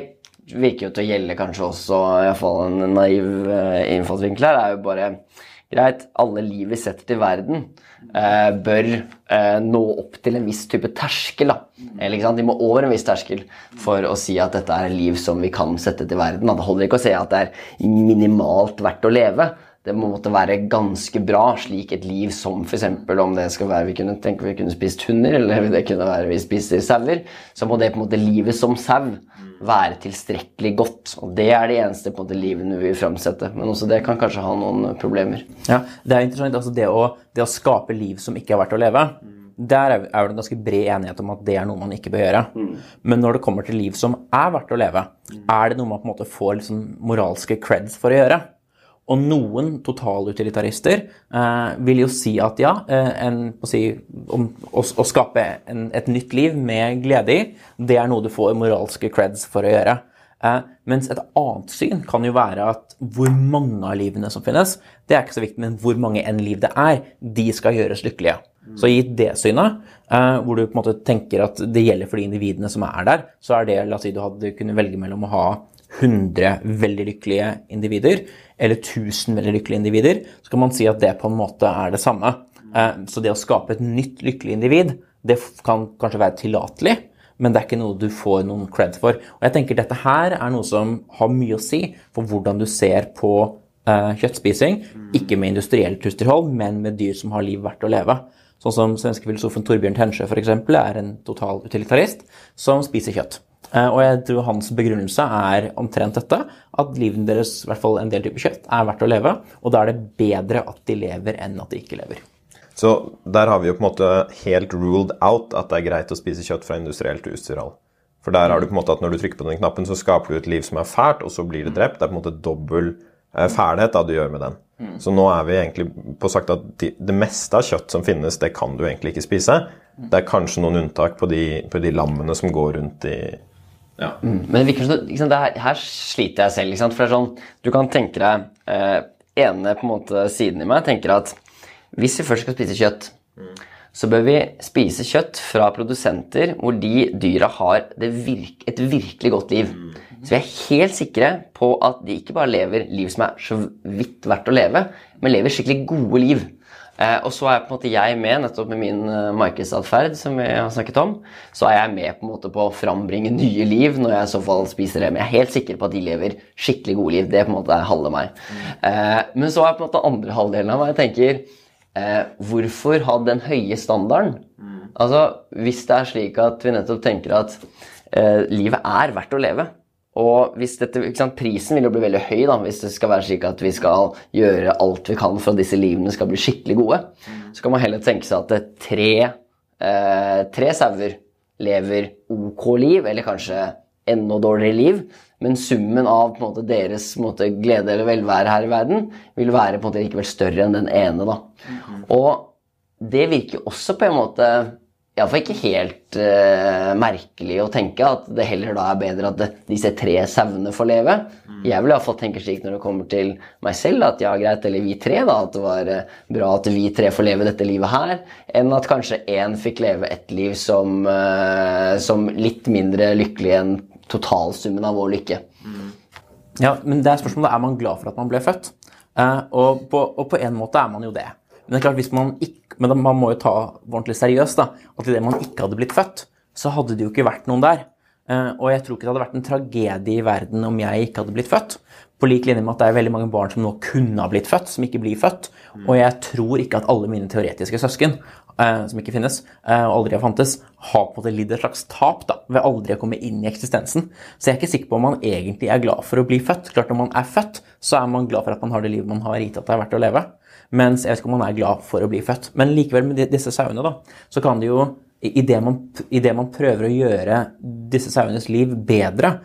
virker jo til å gjelde kanskje også iallfall en naiv eh, innfallsvinkel her, er jo bare greit, alle liv vi setter til verden, eh, bør eh, nå opp til en viss type terskel. De må over en viss terskel for å si at dette er liv som vi kan sette til verden. Da. Det holder ikke å si at det er minimalt verdt å leve. Det må måtte være ganske bra, slik et liv som f.eks. om det skal være vi kunne tenke vi kunne spist hunder, eller det kunne være vi spiser sauer, så må det på en måte livet som sau være tilstrekkelig godt. Og det er det eneste på en måte livene vi vil framsette. Men også det kan kanskje ha noen problemer. Ja, Det er interessant. altså Det å, det å skape liv som ikke er verdt å leve, der er det en ganske bred enighet om at det er noe man ikke bør gjøre. Mm. Men når det kommer til liv som er verdt å leve, er det noe man på en måte får liksom moralske creds for å gjøre? Og noen totalutilitarister eh, vil jo si at ja, eh, en, å, si, om, å, å, skape en, et nytt liv med glede i, det er noe du får moralske creds for å gjøre. Eh, mens et annet syn kan jo være at hvor mange av livene som finnes, det er ikke så viktig, men hvor mange enn liv det er, de skal gjøres lykkelige. Så gitt det synet, eh, hvor du på en måte tenker at det gjelder for de individene som er der, så er det La oss si du hadde kunnet velge mellom å ha 100 veldig lykkelige individer eller 1000 veldig lykkelige individer, så kan man si at det på en måte er det samme. Eh, så det å skape et nytt lykkelig individ, det kan kanskje være tillatelig, men det er ikke noe du får noen cred for. Og jeg tenker dette her er noe som har mye å si for hvordan du ser på uh, kjøttspising. Ikke med industrielt husdyrhold, men med dyr som har liv verdt å leve. Sånn som svenske filosofen Torbjørn Tensjø f.eks. er en total utilitarist som spiser kjøtt. Eh, og jeg tror hans begrunnelse er omtrent dette. At livet deres, i hvert fall en del typer kjøtt, er verdt å leve. Og da er det bedre at de lever enn at de ikke lever. Så der har vi jo på en måte helt ruled out at det er greit å spise kjøtt fra industrielt husdyrhold. For der har du på en måte at når du trykker på den knappen, så skaper du et liv som er fælt, og så blir det drept. Det er på en måte dobbel eh, fælhet da du gjør med den. Mm. Så nå er vi egentlig på sagt at det meste av kjøtt som finnes, det kan du egentlig ikke spise. Det er kanskje noen unntak på de, på de lammene som går rundt i ja. Mm. Men det virker som her, her, sliter jeg selv. For det er sånn, du kan tenke deg eh, ene på en måte siden i meg tenker at hvis vi først skal spise kjøtt, mm. så bør vi spise kjøtt fra produsenter hvor de dyra har virke, et virkelig godt liv. Mm. Så vi er helt sikre på at de ikke bare lever liv som er så vidt verdt å leve, men lever skikkelig gode liv. Eh, og så er på en måte jeg med, nettopp med min eh, markedsatferd, som vi har snakket om, så er jeg med på en måte på å frambringe nye liv når jeg i så fall spiser det. Men jeg er helt sikker på at de lever skikkelig gode liv. Det er på en måte halve meg. Eh, men så er på en måte andre halvdelen av meg jeg tenker eh, Hvorfor ha den høye standarden? Altså, Hvis det er slik at vi nettopp tenker at eh, livet er verdt å leve, og dette, sant, Prisen vil jo bli veldig høy da, hvis det skal være slik at vi skal gjøre alt vi kan for at disse livene skal bli skikkelig gode. Så kan man heller tenke seg at tre, eh, tre sauer lever ok liv, eller kanskje enda dårligere liv. Men summen av måte, deres måte, glede eller velvære her i verden vil være på en måte likevel større enn den ene. da. Og det virker også på en måte Iallfall ikke helt uh, merkelig å tenke at det heller da er bedre at det, disse tre sauene får leve. Jeg vil iallfall tenke slik når det kommer til meg selv, at ja, greit, eller vi tre, da, at det var uh, bra at vi tre får leve dette livet her, enn at kanskje én fikk leve et liv som, uh, som litt mindre lykkelig enn totalsummen av vår lykke. Ja, men det er spørsmålet er man glad for at man ble født. Eh, og, på, og på en måte er man jo det. Men det er klart, hvis man ikke, men man må jo ta ordentlig seriøst da, at idet man ikke hadde blitt født, så hadde det jo ikke vært noen der. Eh, og jeg tror ikke det hadde vært en tragedie i verden om jeg ikke hadde blitt født. På lik linje med at det er veldig mange barn som nå kunne ha blitt født, som ikke blir født. Og jeg tror ikke at alle mine teoretiske søsken, eh, som ikke finnes, eh, og aldri har fantes, har på en måte lidd et slags tap da, ved aldri å komme inn i eksistensen. Så jeg er ikke sikker på om man egentlig er glad for å bli født. Klart Når man er født, så er man glad for at man har det livet man har gitt at det er verdt å leve. Mens jeg vet ikke om man er glad for å bli født. Men likevel, med disse sauene, da, så kan det jo Idet man, i det man prøver å gjøre disse sauenes liv bedre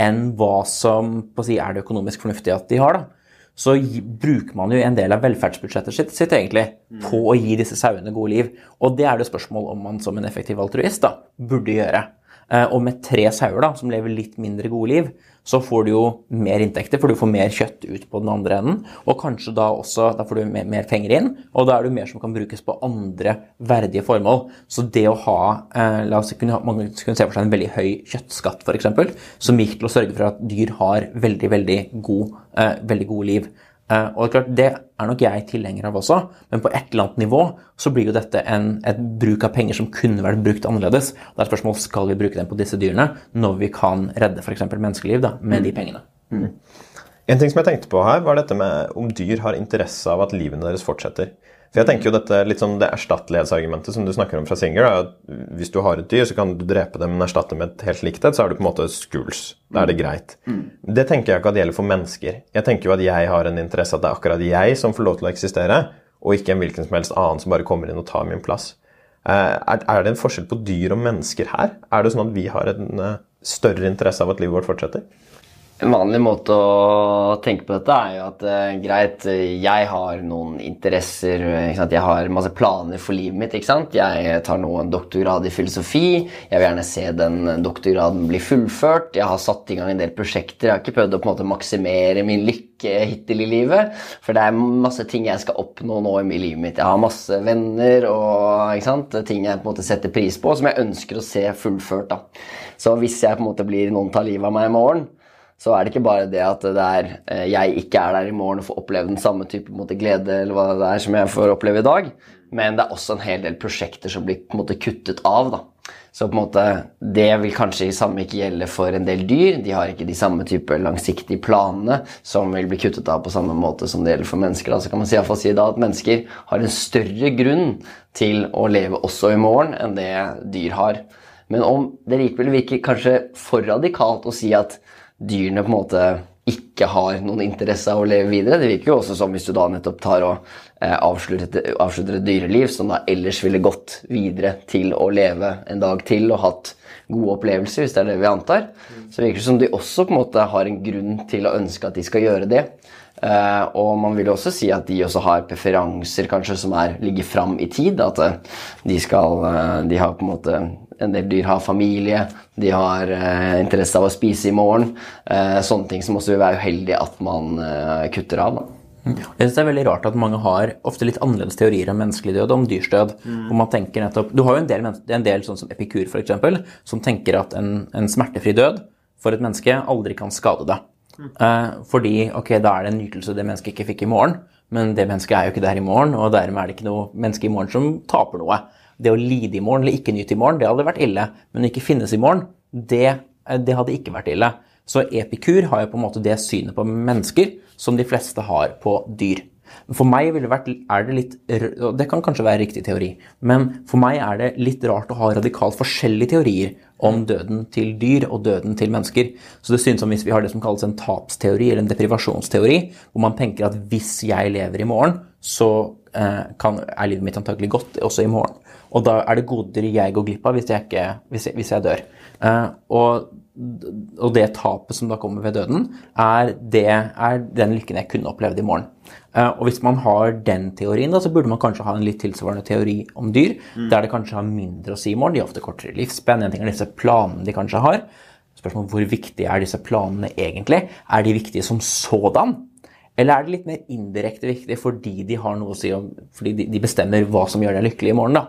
enn hva som på å si, er det økonomisk fornuftige at de har, da, så bruker man jo en del av velferdsbudsjettet sitt, sitt egentlig på å gi disse sauene gode liv. Og det er det spørsmål om man som en effektiv altruist da, burde gjøre. Eh, Og med tre sauer da, som lever litt mindre gode liv, så får du jo mer inntekter, for du får mer kjøtt ut på den andre enden. Og kanskje da også da får du mer, mer penger inn, og da er det mer som kan brukes på andre verdige formål. Så det å ha eh, La oss kunne, mange kunne se for seg en veldig høy kjøttskatt, f.eks., som gikk til å sørge for at dyr har veldig, veldig, god, eh, veldig gode liv. Eh, og det er klart, det er nok jeg tilhenger av også, men på et eller annet nivå så blir jo dette en, et bruk av penger som kunne vært brukt annerledes. Det er et spørsmål skal vi bruke dem på disse dyrene når vi kan redde f.eks. menneskeliv da, med de pengene. En ting som jeg tenkte på her, var dette med om dyr har interesse av at livene deres fortsetter. For jeg tenker jo dette litt sånn det erstattelighetsargumentet som du snakker om fra Singer. Da, at hvis du har et dyr, så kan du drepe det, men erstatte med et helt likt et, så er du på en måte skuls. Da er det greit. Det tenker jeg ikke at gjelder for mennesker. Jeg tenker jo at jeg har en interesse at det er akkurat jeg som får lov til å eksistere, og ikke en hvilken som helst annen som bare kommer inn og tar min plass. Eh, Er, er det en forskjell på dyr og mennesker her? Er det sånn at vi har en eh, større interesse av at livet vårt fortsetter? En vanlig måte å tenke på dette er jo at eh, greit, jeg har noen interesser, jeg har masse planer for livet mitt. Jeg tar nå en doktorgrad i filosofi, jeg vil gjerne se den doktorgraden bli fullført. Jeg har satt i gang en del prosjekter, jeg har ikke prøvd å på en måte maksimere min lykke hittil i livet. For det er masse ting jeg skal oppnå nå i livet mitt. Jeg har masse venner og ting jeg på en måte setter pris på, som jeg ønsker å se fullført. da. Så hvis jeg på en måte blir noen tar livet av meg i morgen, så er det ikke bare det at det er, eh, jeg ikke er der i morgen og får oppleve den samme type måte, glede eller hva det er som jeg får oppleve i dag, men det er også en hel del prosjekter som blir måte kuttet av. da. Så på en måte, det vil kanskje i samme ikke gjelde for en del dyr. De har ikke de samme type langsiktige planene som vil bli kuttet av på samme måte som det gjelder for mennesker. Da. Så kan man si, si da at mennesker har en større grunn til å leve også i morgen enn det dyr har. Men om det likevel virker kanskje for radikalt å si at dyrene på en måte ikke har noen interesse av å leve videre. Det virker jo også som hvis du da nettopp tar og eh, avslutter, et, dyreliv som da ellers ville gått videre til å leve en dag til og hatt gode opplevelser, hvis det er det vi antar, så virker det som de også på en måte har en grunn til å ønske at de skal gjøre det. Eh, og man vil også si at de også har preferanser kanskje som er, ligger fram i tid. At eh, de skal eh, De har på en måte En del dyr har familie, de har eh, interesse av å spise i morgen. Eh, sånne ting som også vil være uheldig at man eh, kutter av. Da. Jeg synes det er veldig rart at mange har ofte litt annerledes teorier om menneskelig død og om dyrsdød. Mm. man tenker nettopp, Du har jo en del, en del sånn som Epikur eksempel, som tenker at en, en smertefri død for et menneske aldri kan skade det. Eh, fordi ok, da er det en nytelse det mennesket ikke fikk i morgen, men det mennesket er jo ikke der i morgen, og dermed er det ikke noe menneske i morgen som taper noe. Det å lide i morgen eller ikke nyte i morgen, det hadde vært ille. Men å ikke finnes i morgen, det, det hadde ikke vært ille. Så epikur har jo på en måte det synet på mennesker som de fleste har på dyr. For meg ville vært, er det litt Det kan kanskje være riktig teori, men for meg er det litt rart å ha radikalt forskjellige teorier om døden til dyr og døden til mennesker. Så det synes som hvis vi har det som kalles en tapsteori eller en deprivasjonsteori, hvor man tenker at hvis jeg lever i morgen, så eh, kan, er livet mitt antakelig godt også i morgen. Og da er det goder jeg går glipp av hvis jeg, ikke, hvis jeg, hvis jeg dør. Eh, og og det tapet som da kommer ved døden, er, det, er den lykken jeg kunne opplevd i morgen. Uh, og hvis man har den teorien, da, så burde man kanskje ha en litt tilsvarende teori om dyr, mm. der det kanskje har mindre å si i morgen. De har ofte kortere livsspenn. En ting er disse planene de kanskje har. Spørsmålet hvor viktige er disse planene egentlig? Er de viktige som sådan? Eller er det litt mer indirekte viktig fordi de har noe å si om, fordi de, de bestemmer hva som gjør deg lykkelig i morgen? da?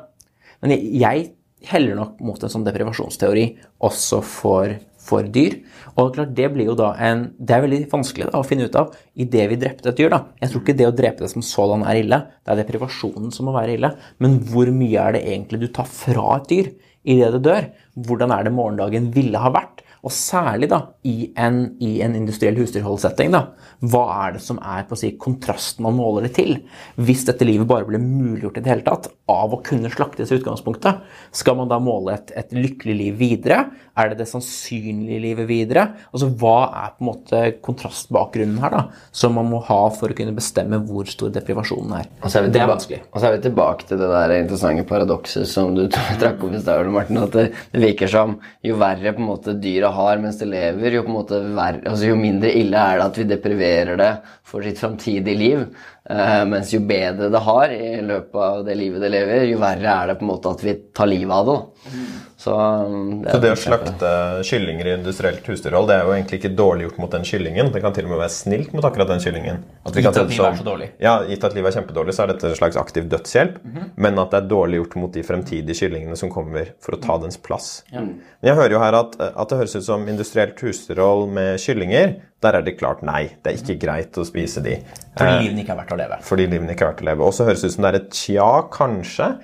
Men jeg, jeg heller nok mot en sånn deprivasjonsteori også for for dyr. Og klart, Det blir jo da en, det er veldig vanskelig da, å finne ut av idet vi drepte et dyr. da. Jeg tror ikke det å drepe det som sådan er ille, det er deprivasjonen som må være ille. Men hvor mye er det egentlig du tar fra et dyr idet det dør? Hvordan er det morgendagen ville ha vært? Og særlig da, i en, i en industriell husdyrholdsetting. da, Hva er det som er på å si, kontrasten man måler det til? Hvis dette livet bare ble muliggjort i det hele tatt av å kunne slaktes i utgangspunktet, skal man da måle et, et lykkelig liv videre? Er det det sannsynlige livet videre? Altså, Hva er på en måte kontrastbakgrunnen her da, som man må ha for å kunne bestemme hvor stor deprivasjonen er? er det er vanskelig. Og så er vi tilbake til det der interessante paradokset som du *laughs* trakk opp i stad, Martin. At det, virker som jo verre på en måte har mens det lever, jo, på verre, altså jo mindre ille er det at vi depriverer det for sitt framtidige liv. Uh, mens jo bedre det har i løpet av det livet det lever, jo verre er det på en måte at vi tar livet av det. Da. Så um, det, så det å slakte kyllinger i industrielt husdyrhold det er jo egentlig ikke dårlig gjort mot den kyllingen. Det kan til og med være snilt mot akkurat den kyllingen. At gitt at livet er så dårlig? Ja, gitt at livet er kjempedårlig, så er dette en slags aktiv dødshjelp. Mm -hmm. Men at det er dårlig gjort mot de fremtidige kyllingene som kommer for å ta dens plass. Ja. Men jeg hører jo her at, at, det høres ut som industrielt husdyrhold med kyllinger. Der er det klart nei. Det er ikke greit å spise de. Fordi eh, livene ikke er verdt å leve. Fordi livene ikke er verdt å leve. Og så høres det ut som det er et tja, kanskje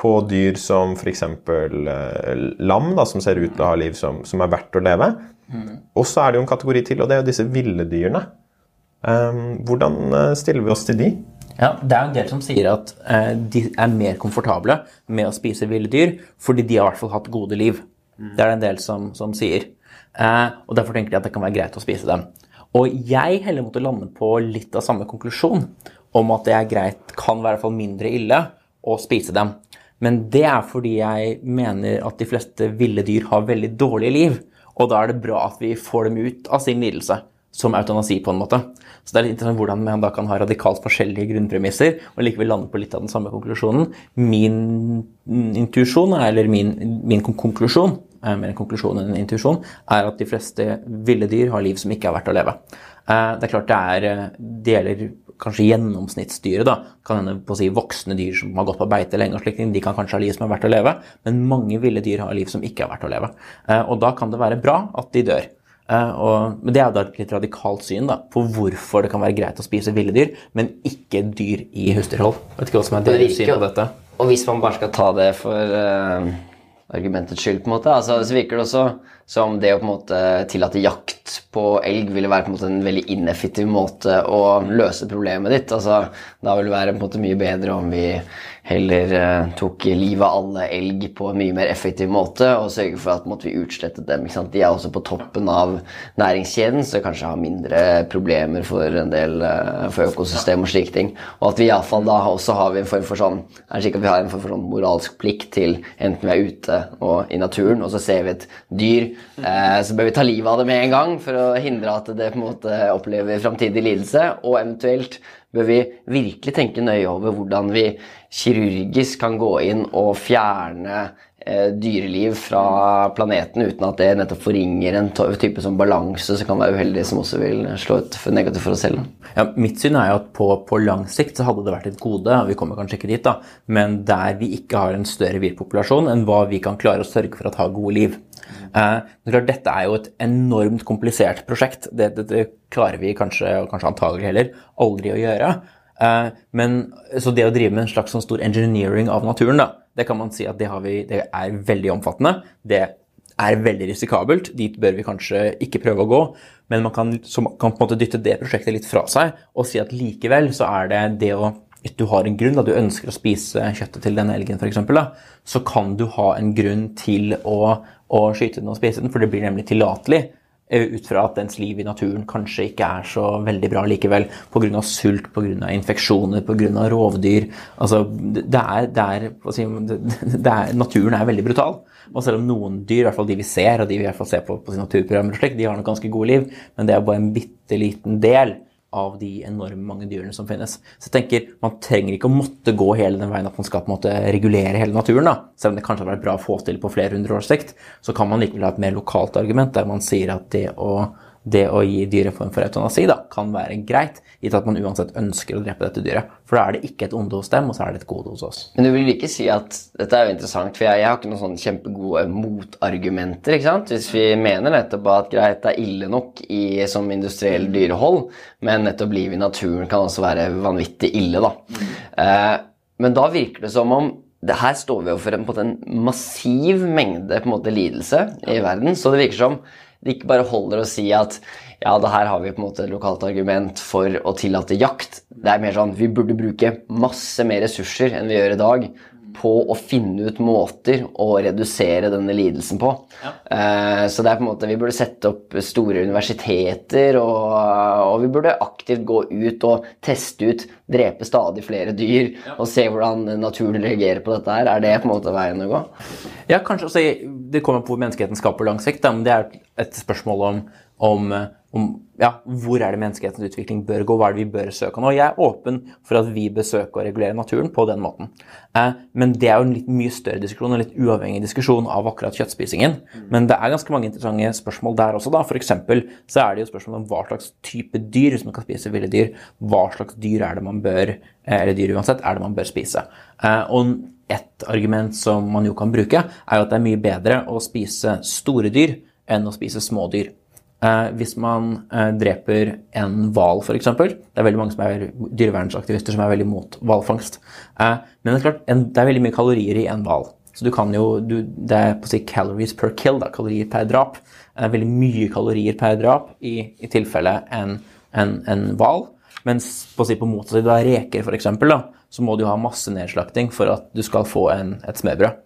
på dyr som f.eks. Eh, lam, da, som ser ut til å ha liv som, som er verdt å leve. Mm. Og så er det jo en kategori til, og det er jo disse ville dyrene. Um, hvordan eh, stiller vi oss til de? Ja, Det er en del som sier at uh, de er mer komfortable med å spise ville dyr fordi de har i hvert fall hatt gode liv. Mm. Det er det en del som, som sier. Uh, og Derfor tenker de at det kan være greit å spise dem. Og jeg heller måtte lande på litt av samme konklusjon, om at det er greit, kan være i hvert fall mindre ille, å spise dem. Men det er fordi jeg mener at de fleste ville dyr har veldig dårlige liv. Og da er det bra at vi får dem ut av sin lidelse, som eutanasi, på en måte. Så det er litt interessant hvordan man da kan ha radikalt forskjellige grunnpremisser og likevel lande på litt av den samme konklusjonen. Min intuisjon, eller min, min konklusjon, mer en konklusjon enn en intuisjon, er at de fleste ville dyr har liv som ikke er verdt å leve. Eh, det er klart det er eh, Det gjelder kanskje gjennomsnittsdyret. da, kan hende på å si Voksne dyr som har gått på beite lenge, og slik, de kan kanskje ha liv som er verdt å leve, men mange ville dyr har liv som ikke er verdt å leve. Eh, og da kan det være bra at de dør. Og, men Det er da et litt radikalt syn da, på hvorfor det kan være greit å spise ville dyr, men ikke dyr i husdyrhold. Vet ikke hva som er deres syn på dette. Og hvis man bare skal ta det for uh, argumentets skyld, på en måte, altså, så virker det også som det å på en måte tillate jakt på elg ville være på en måte en veldig ineffektiv måte å løse problemet ditt. Altså, da vil det være på en måte mye bedre om vi heller eh, tok livet av alle elg på en mye mer effektiv måte og sørge for at måtte vi utslettet dem. De er også på toppen av næringskjeden, så kanskje har mindre problemer for en del eh, for økosystem og slike ting. Og at vi iallfall da også har vi en form for sånn er det slik at vi har en form for sånn moralsk plikt til enten vi er ute og i naturen, og så ser vi et dyr, eh, så bør vi ta livet av det med en gang for å hindre at det på en måte opplever framtidig lidelse, og eventuelt bør vi virkelig tenke nøye over hvordan vi kirurgisk kan gå inn og fjerne eh, dyreliv fra planeten uten at det nettopp forringer en type som balanse som kan være uheldig, som også vil slå ut for negativt for oss selv. Ja, mitt syn er jo at på, på, lang sikt så hadde det vært et gode, og vi kommer kanskje ikke dit, da, men der vi ikke har en større viltpopulasjon enn hva vi kan klare å sørge for at har gode liv. Eh, dette er jo et enormt komplisert prosjekt. Det, det, det klarer vi kanskje, og kanskje antagelig heller, aldri å gjøre. Eh, men, så det å drive med en slags sånn stor engineering av naturen, da, det kan man si at det, vi, det er veldig omfattende. Det er veldig risikabelt. Dit bør vi kanskje ikke prøve å gå. Men man kan, man kan på en måte dytte det prosjektet litt fra seg og si at likevel så er det det å hvis du har en grunn, da du ønsker å spise kjøttet til denne elgen f.eks., så kan du ha en grunn til å, å skyte den og spise den, for det blir nemlig tillatelig Eh, ut fra at dens liv i naturen kanskje ikke er så veldig bra likevel. Pga. sult, pga. infeksjoner, pga. rovdyr. Altså, det er, det er, *laughs* det er, naturen er veldig brutal. Og selv om noen dyr, i hvert fall de vi ser, og de vi i hvert fall ser på, på naturprogrammer, de har nok ganske gode liv, men det er bare en bitte liten del av de enorme mange dyrene som finnes. Så jeg tenker, Man trenger ikke å måtte gå hele den veien at man skal på en måte regulere hele naturen. da. Selv om det kanskje har vært bra å få til på flere hundre års sikt, så kan man likevel ha et mer lokalt argument der man sier at det å det å gi dyret form for eutanasi da, kan være greit, gitt at man uansett ønsker å drepe dette dyret. For da er det ikke et onde hos dem, og så er det et gode hos oss. Men du vil ikke si at Dette er jo interessant, for jeg, jeg har ikke noen sånn kjempegode motargumenter. ikke sant? Hvis vi mener nettopp at greit, det er ille nok i, som industriell dyrehold, men nettopp livet i naturen kan også være vanvittig ille, da. Mm. Eh, men da virker det som om det her står vi overfor en, en, massiv mengde på en måte, lidelse i verden. Så det virker som det ikke bare holder å si at ja, det her har vi på en måte et lokalt argument for å tillate jakt. Det er mer sånn vi burde bruke masse mer ressurser enn vi gjør i dag på å finne ut måter å redusere denne lidelsen på. Ja. Uh, så det er på en måte, vi burde sette opp store universiteter, og, og, vi burde aktivt gå ut og teste ut, drepe stadig flere dyr ja. og se hvordan naturen reagerer på dette her. Er det på en måte veien å gå? Ja, kanskje. Altså, det kommer på hvor menneskeheten skaper lang sikt, men det er et spørsmål om, om om ja, hvor er det menneskehetens utvikling bør gå, hva er det vi bør søke nå. Jeg er åpen for at vi bør søke å regulere naturen på den måten. Eh, men det er jo en litt mye større diskusjon, en litt uavhengig diskusjon av akkurat kjøttspisingen. Mm. Men det er ganske mange interessante spørsmål der også. da. For så er det jo spørsmål om hva slags type dyr, hvis man kan spise ville dyr, hva slags dyr er det man bør, eh, eller dyr uansett, er det man bør spise. Eh, og et argument som man jo kan bruke, er jo at det er mye bedre å spise store dyr enn å spise små dyr. Eh, hvis man eh, dreper en hval, f.eks. Det er veldig mange som er dyrevernsaktivister som er veldig mot hvalfangst. Eh, men det er klart, det er veldig mye kalorier i en hval. Så du kan jo, du, Det er på å si calories per kill, da, kalorier per drap. Det er veldig mye kalorier per drap i, i tilfelle en hval. Mens på å si på motsatt side, reker f.eks., så må du ha masse nedslakting for at du skal få en, et smørbrød.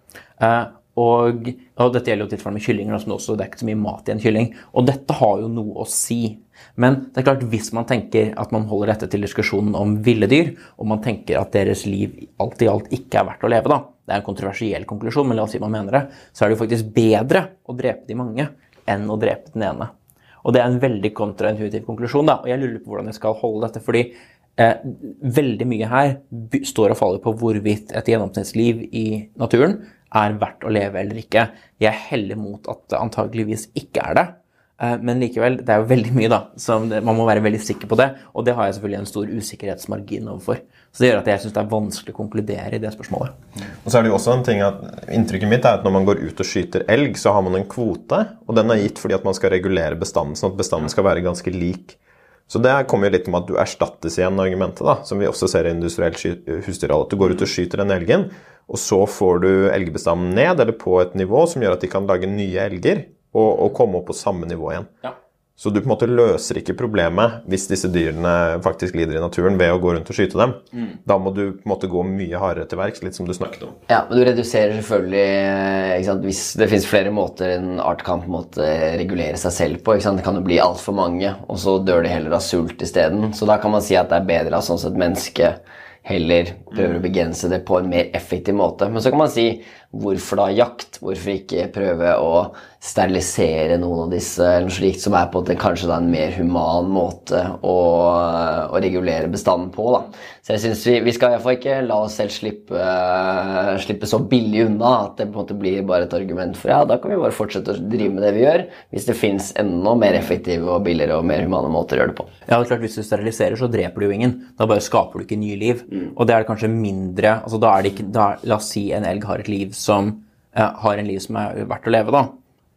Og, og, dette gjelder jo tilfellet med kyllinger, som også, det er ikke så mye mat i en kylling. Og dette har jo noe å si. Men det er klart, hvis man tenker at man holder dette til diskusjonen om ville dyr, og man tenker at deres liv alt i alt ikke er verdt å leve, da, det er en kontroversiell konklusjon, men la oss si man mener det, så er det jo faktisk bedre å drepe de mange enn å drepe den ene. Og det er en veldig kontraintuitiv konklusjon, da, og jeg lurer på hvordan jeg skal holde dette. fordi eh, veldig mye her står og faller på hvorvidt et gjennomsnittsliv i naturen er verdt å leve eller ikke. Jeg heller mot at det antageligvis ikke er det. Eh, men likevel, det er jo veldig mye, da. Så man må være veldig sikker på det. Og det har jeg selvfølgelig en stor usikkerhetsmargin overfor. Så det gjør at jeg syns det er vanskelig å konkludere i det spørsmålet. Og så er det jo også en ting at Inntrykket mitt er at når man går ut og skyter elg, så har man en kvote. Og den er gitt fordi at man skal regulere bestanden, sånn at bestanden skal være ganske lik. Så det kommer jo litt om at du erstattes igjen argumentet, da, som vi også ser i industriell husdyrhold. At du går ut og skyter den elgen, og så får du elgbestanden ned eller på et nivå som gjør at de kan lage nye elger og, og komme opp på samme nivå igjen. Ja. Så du på en måte løser ikke problemet hvis disse dyrene faktisk lider i naturen ved å gå rundt og skyte dem. Mm. Da må du på en måte gå mye hardere til verks, litt som du snakket om. Ja, men du reduserer selvfølgelig sant, Hvis det finnes flere måter en art kan på en måte regulere seg selv på. Det kan jo bli altfor mange, og så dør de heller av sult isteden. Så da kan man si at det er bedre at sånn sett mennesket heller prøver å begrense det på en mer effektiv måte. Men så kan man si hvorfor da jakt? Hvorfor ikke prøve å sterilisere noen av disse, eller noe slikt, som er på en, kanskje en mer human måte å, å, regulere bestanden på. Da. Så jeg synes vi, vi skal iallfall ikke la oss selv slippe, uh, slippe, så billig unna at det på en måte blir bare et argument for ja, da kan vi bare fortsette å drive med det vi gjør, hvis det fins enda mer effektive og billigere og mer humane måter å gjøre det på. Ja, det er klart Hvis du steriliserer, så dreper du jo ingen. Da bare skaper du ikke nye liv. Mm. Og det er det kanskje mindre altså da er det ikke, da, La oss si en elg har et liv som eh, har en liv som er verdt å leve, da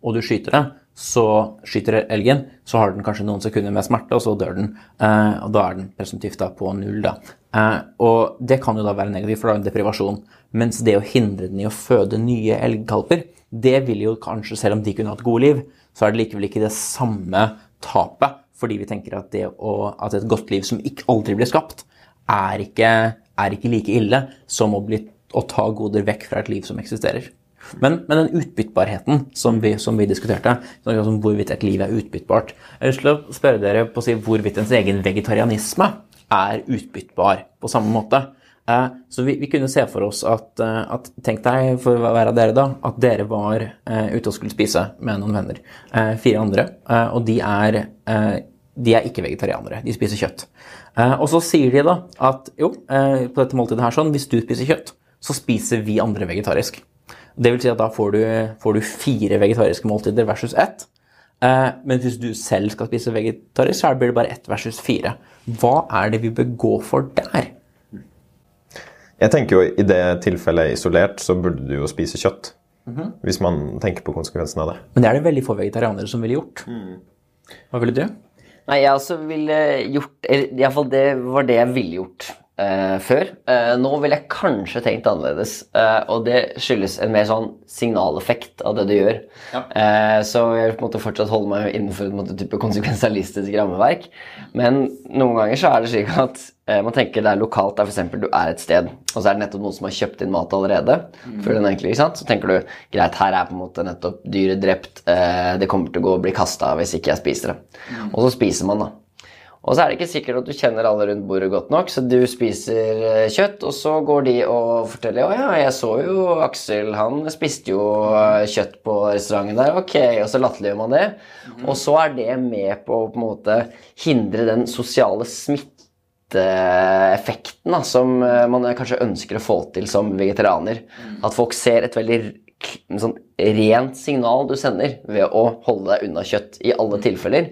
og du skyter det, så skyter elgen, så har den kanskje noen sekunder med smerte, og så dør den. Eh, og da er den presumptivt da på null, da. Eh, og det kan jo da være negativt, for da er det deprivasjon. Mens det å hindre den i å føde nye elgkalper, det vil jo kanskje, selv om de kunne hatt gode liv, så er det likevel ikke det samme tapet. Fordi vi tenker at, å, at et godt liv som ikke aldri blir skapt, er ikke, er ikke like ille som å, bli, å ta goder vekk fra et liv som eksisterer. Men, men den utbyttbarheten som vi, som vi diskuterte, som hvorvidt et liv er utbyttbart Jeg har lyst til å spørre dere på å si hvorvidt ens egen vegetarianisme er utbyttbar på samme måte. Eh, så vi, vi, kunne se for oss at, eh, at, Tenk deg, for å være dere, da, at dere var eh, ute og skulle spise med noen venner. Eh, fire andre. Uh, og de er, de er ikke vegetarianere. De spiser kjøtt. og så sier de da at jo, på dette måltidet her sånn, hvis du spiser kjøtt, så spiser vi andre vegetarisk. Det vil si at da får du, får du fire vegetariske måltider versus ett. Eh, men hvis du selv skal spise vegetarisk, så blir det bare ett versus fire. Hva er det vi bør gå for der? Jeg tenker jo I det tilfellet isolert, så burde du jo spise kjøtt. Mm -hmm. Hvis man tenker på konsekvensen av det. Men det er det veldig få vegetarianere som ville gjort. Mm. Hva ville du? Nei, jeg også ville gjort iallfall det var det jeg ville gjort uh, før. Eh, nå ville jeg kanskje tenkt annerledes, Eh, og det skyldes en mer sånn signaleffekt av det du gjør. Ja. så jeg måte fortsatt holde meg innenfor et måte, type konsekvensialistisk rammeverk. Men noen ganger så er det slik at man tenker det er lokalt der f.eks. du er et sted, og så er det nettopp noen som har kjøpt inn mat allerede. Mm. før den egentlig, ikke sant? Så tenker du greit, her er på en måte nettopp dyret drept, det kommer til å gå og bli kasta hvis ikke jeg spiser det. Mm. Og så spiser man, da. Og så er det ikke sikkert at du kjenner alle rundt bordet godt nok, så du spiser eh, kjøtt, og så går de og forteller 'Å ja, jeg så jo Aksel, han spiste jo eh, kjøtt på restauranten der', ok, og så latterliggjør man det. Mm. Og så er det med på å på en måte hindre den sosiale smitteeffekten da, som eh, man kanskje ønsker å få til som vegetarianer. Mm. At folk ser et veldig sånn rent signal du sender ved å holde deg unna kjøtt i alle mm. tilfeller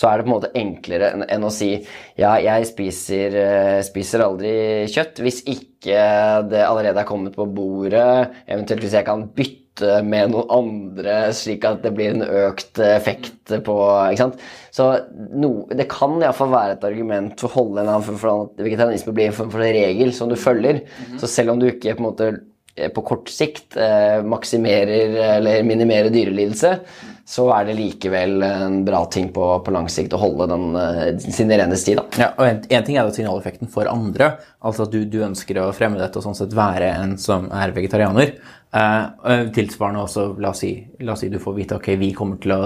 så er det på en måte enklere enn, å si ja, jeg spiser, uh, spiser, aldri kjøtt hvis ikke det allerede er kommet på bordet, eventuelt hvis jeg kan bytte med noen andre slik at det blir en økt effekt på ikke sant? Så no, det kan iallfall være et argument for å holde en annen for at vegetarianisme blir en form for en regel som du følger. Mm -hmm. Så selv om du ikke på en måte eh, på kort sikt eh, maksimerer eller minimerer dyrelidelse, så er det likevel en bra ting på, på lang sikt å holde den, uh, sin rene sti. Da. Ja, og en, en, ting er jo signaleffekten for andre, altså at du, du, ønsker å fremme dette og sånn sett være en som er vegetarianer. Eh, tilsvarende også, la oss, si, la oss, si, du får vite ok, vi kommer til å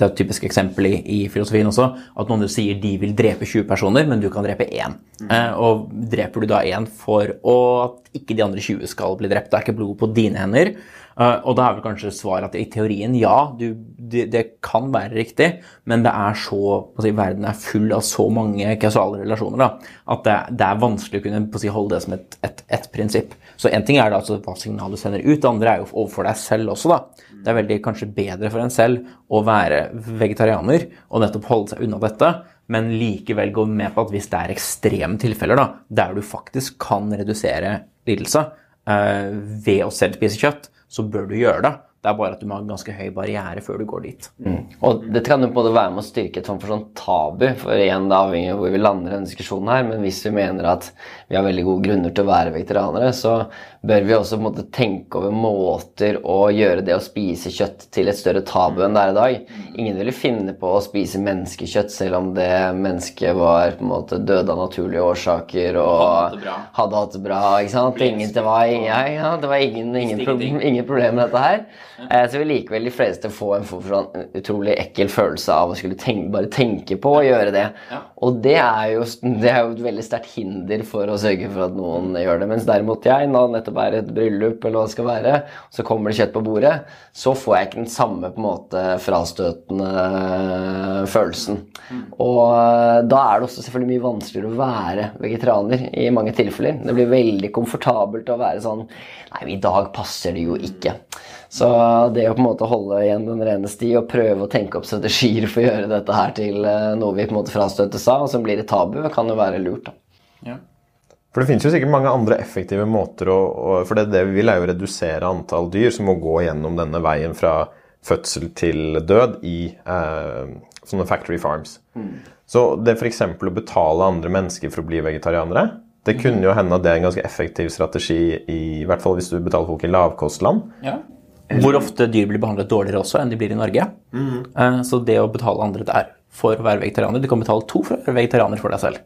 Det er et typisk eksempel i, i filosofien også, at noen du sier de vil drepe 20 personer, men du kan drepe én. Mm. Uh, og dreper du da én for at ikke de andre 20 skal bli drept, det er ikke blod på dine hender. Uh, og da er vel kanskje svaret at i teorien ja, du, det, det, kan være riktig, men det er så si, verden er full av så mange kausale relasjoner da, at det, det, er vanskelig å kunne si, holde det som et, et, et prinsipp. Så én ting er da altså, hva signalet du sender ut, det andre er jo overfor deg selv også. da. Det er veldig kanskje bedre for en selv å være vegetarianer og nettopp holde seg unna dette, men likevel gå med på at hvis det er ekstreme tilfeller da, der du faktisk kan redusere lidelse uh, ved å selv spise kjøtt, så bør du gjøre det. Det er bare at du må ha en ganske høy barriere før du går dit. Mm. Og Dette kan jo både være med å styrke et sånt for sånn tabu, for igjen det avhengig av hvor vi lander i denne diskusjonen her, men hvis vi mener at vi har veldig gode grunner til å være veteranere, så bør vi også måte tenke over måter å gjøre det å spise kjøtt til et større tabu enn det er i dag. Ingen ville finne på å spise menneskekjøtt selv om det mennesket var på en måte døde av naturlige årsaker og hadde hatt det bra. ikke sant? Ingen, det, var, ja, ja, det var ingen, ingen, problem, ingen problem med dette her. Eh, så vil likevel de fleste få en sånn utrolig ekkel følelse av å skulle tenke, bare tenke på å gjøre det. Og det er, jo, det er jo et veldig sterkt hinder for å sørge for at noen gjør det. Mens derimot jeg, når det nettopp er et bryllup, eller hva det skal være, så kommer det kjøtt på bordet, så får jeg ikke den samme på en måte frastøtende følelsen. Mm. Og eh, da er det også selvfølgelig mye vanskeligere å være vegetarianer i mange tilfeller. Det blir veldig komfortabelt å være sånn Nei, i dag passer det jo ikke. Så det å på en måte holde igjen den rene sti og prøve å tenke opp strategier for å gjøre dette her til eh, noe vi på en måte frastøtes av, og som blir et tabu, kan jo være lurt. da. Ja. For det finnes jo sikkert mange andre effektive måter å, For det, det vi vil, er jo å redusere antall dyr som må gå gjennom denne veien fra fødsel til død i eh, sånne factory farms. Så det f.eks. å betale andre mennesker for å bli vegetarianere, det kunne jo hende at det er en ganske effektiv strategi, i, i hvert fall hvis du betaler folk i lavkostland. Hvor ofte dyr blir behandlet dårligere også enn de blir i Norge. Mm. Så det å betale andre der for å være vegetarianer Du kan betale to for å være vegetarianer for deg selv.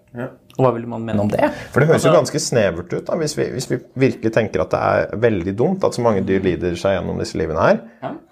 Og hva vil man mene om det? For det høres jo ganske snevert ut da, hvis vi, hvis vi virkelig tenker at det er veldig dumt at så mange dyr lider seg gjennom disse livene her.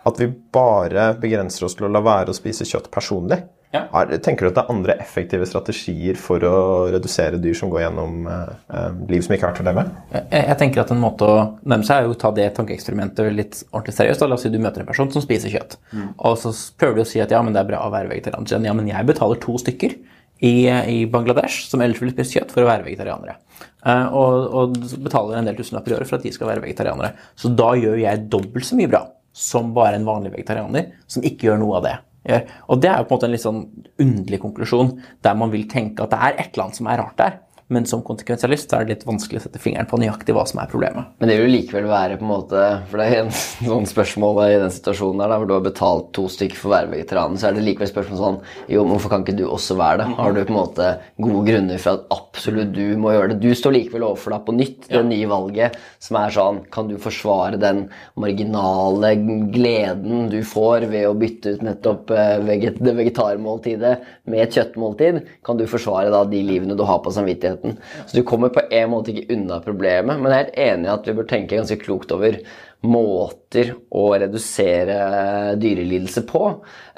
At vi bare begrenser oss til å la være å spise kjøtt personlig. Ja. Er, tenker du at det er andre effektive strategier for å redusere dyr som går gjennom eh, eh, liv som ikke er verdt å leve? Jeg, jeg tenker at en måte å nærme seg er jo å ta det tankeeksperimentet litt ordentlig seriøst. Da. La oss si du møter en person som spiser kjøtt. Og så prøver du å si at ja, men det er bra å være vegetarianer. Ja, men jeg betaler to stykker i, i Bangladesh som ellers ville spist kjøtt, for å være vegetarianere. Eh, og, og betaler en del tusenlapper i året for at de skal være vegetarianere. Så da gjør jeg dobbelt så mye bra som bare en vanlig vegetarianer som ikke gjør noe av det. Gjør. Og det er jo på en måte en litt sånn underlig konklusjon, der man vil tenke at det er et eller annet som er rart der. Men som konsekvensialist er det litt vanskelig å sette fingeren på nøyaktig hva som er problemet. Men det vil jo likevel være på en måte For det er en *laughs* sånn spørsmål i den situasjonen der, hvor du har betalt to stykker for å være vegetarianer, så er det likevel spørsmål sånn Jo, men hvorfor kan ikke du også være det? Har du på en måte gode grunner for at absolutt du må gjøre det? Du står likevel overfor deg på nytt, det nye valget, som er sånn Kan du forsvare den marginale gleden du får ved å bytte ut nettopp eh, veget det vegetarmåltidet med et kjøttmåltid? Kan du forsvare da de livene du har på samvittigheten? Så du kommer på en måte ikke unna problemet, men jeg er helt enig i at vi bør tenke ganske klokt over måter å redusere dyrelidelse på.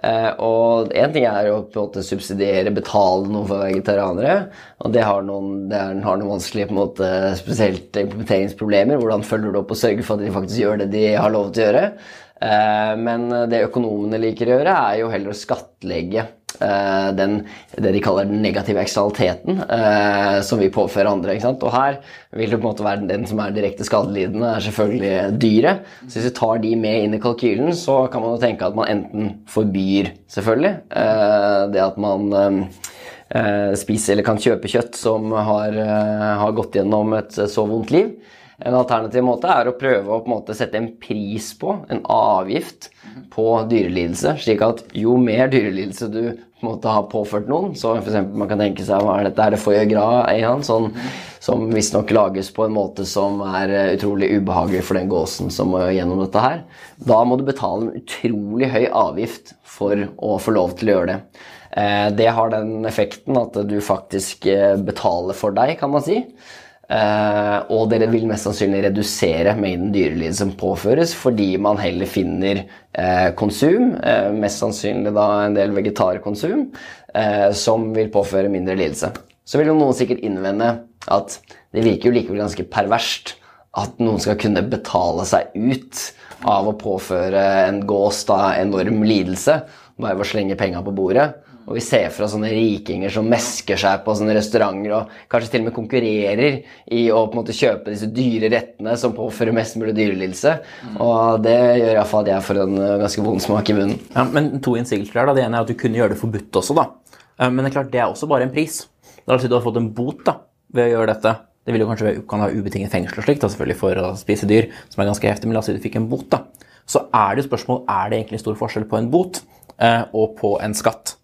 Eh, og én ting er å på en måte subsidiere, betale noe for vegetarianere. Og det har noen, det er, har noen vanskelige på en måte, spesielt implementeringsproblemer. Hvordan følger du opp og sørger for at de faktisk gjør det de har lov til å gjøre? Eh, men det økonomene liker å gjøre, er jo heller å skattlegge den, det de kaller den negative eksternaliteten eh, som vi påfører andre. Og her vil det på en måte være den som er direkte skadelidende, er selvfølgelig dyret. Så hvis vi tar de med inn i kalkylen, så kan man jo tenke at man enten forbyr, selvfølgelig, eh, det at man eh, spiser eller kan kjøpe kjøtt som har, eh, har gått gjennom et så vondt liv. En alternativ måte er å prøve å en måte sette en pris på, en avgift, på dyrelidelse. Slik at jo mer dyrelidelse du på måte har påført noen, så for eksempel man kan tenke seg hva er dette, er det foie gras i han, sånn, som visstnok lages på en måte som er eh, utrolig ubehagelig for den gåsen som må gjennom dette her, da må du betale en utrolig høy avgift for å få lov til å gjøre det. Eh, Det har den effekten at du faktisk eh, betaler for deg, kan man si. Eh, og dere vil mest sannsynlig redusere mengden dyrelid som påføres, fordi man heller finner uh, konsum, uh, mest sannsynlig da en del vegetarkonsum, som vil påføre mindre lidelse. Så vil jo noen sikkert innvende at det virker jo likevel ganske perverst at noen skal kunne betale seg ut av å påføre en gås da enorm lidelse bare ved å slenge penga på bordet. Og vi ser fra sånne rikinger som mesker seg på sånne restauranter og kanskje til og med konkurrerer i å på en måte kjøpe disse dyre rettene som påfører mest mulig dyrelidelse. Og det gjør iallfall at jeg får en eh, ganske vond smak i munnen. Ja, men to innsigelser der. da. Det ene er at du kunne gjøre det forbudt også. da. Eh, Men det er klart, det er også bare en pris. Det er si du har fått en bot da, ved å gjøre dette. Det vil jo kanskje kan ha ubetinget fengsel og slikt, selvfølgelig for å spise dyr, som er ganske heftig, men la oss si du fikk en bot. da. Så er det jo spørsmål er det egentlig stor forskjell på en bot eh, og på en skatt.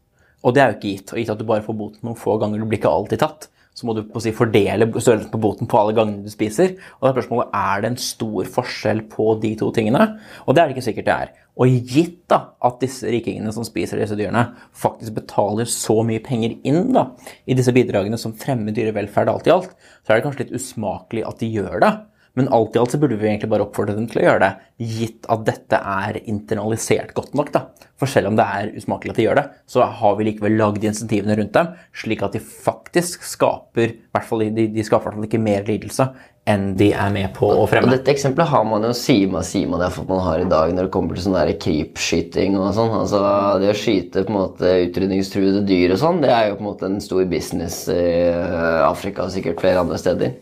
Og det er jo ikke gitt. Og gitt at du bare får boten noen få ganger, du blir ikke alltid tatt, så må du si, fordele størrelsen på boten på alle gangene du spiser. Og da er spørsmålet er det en stor forskjell på de to tingene. Og det er det ikke sikkert det er. Og gitt da at disse rikingene som spiser disse dyrene, faktisk betaler så mye penger inn da, i disse bidragene som fremmer dyrevelferd alt i alt, så er det kanskje litt usmakelig at de gjør det. Men alt i alt så burde vi egentlig bare oppfordre dem til å gjøre det, gitt at dette er internalisert godt nok. da. For selv om det er usmakelig at de gjør det, så har vi likevel lagd insentivene rundt dem, slik at de faktisk skaper i hvert fall, de, de skaper i hvert fall ikke mer lidelse enn de er med på å fremme. Og dette eksempelet har man jo sima sima det for at man har i dag når det kommer til sånn creepskyting og sånn. Altså det å skyte på en måte utrydningstruede dyr og sånn, det er jo på en måte en stor business i eh, Afrika og sikkert flere andre steder.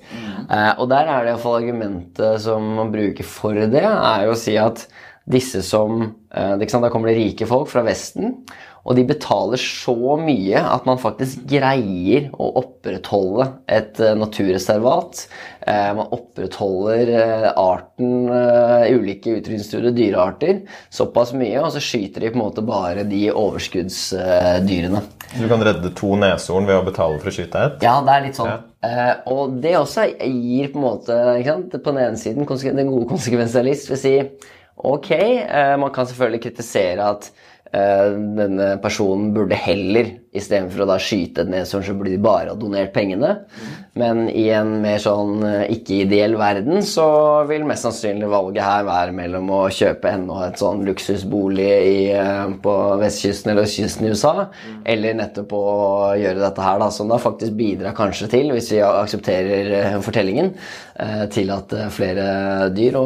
Eh, og der er det iallfall argumentet som man bruker for det, er jo å si at disse som eh, Da kommer det rike folk fra Vesten, Og de betaler så mye at man faktisk greier å opprettholde et eh, naturreservat. Eh, man opprettholder arten, ulike utrydningstruede dyrearter såpass mye, og så skyter de på en måte bare de overskuddsdyrene. Så du kan redde to neshorn ved å betale for å skyte ett? Ja, det er litt sånn. Ja. Og det også gir på en måte? På den ene siden den gode konsekvensialist vil si ok, eh, man kan selvfølgelig kritisere at denne personen burde heller, istedenfor å da skyte et neshorn, så burde de bare ha donert pengene. Men i en mer sånn eh, ikke-ideell verden så vil mest sannsynlig valget her være mellom å kjøpe ennå et sånn luksusbolig i, eh, på vestkysten eller østkysten i USA, eller nettopp å gjøre dette her, da, som da faktisk bidrar kanskje til, hvis vi aksepterer eh, fortellingen, eh, til at eh, flere dyr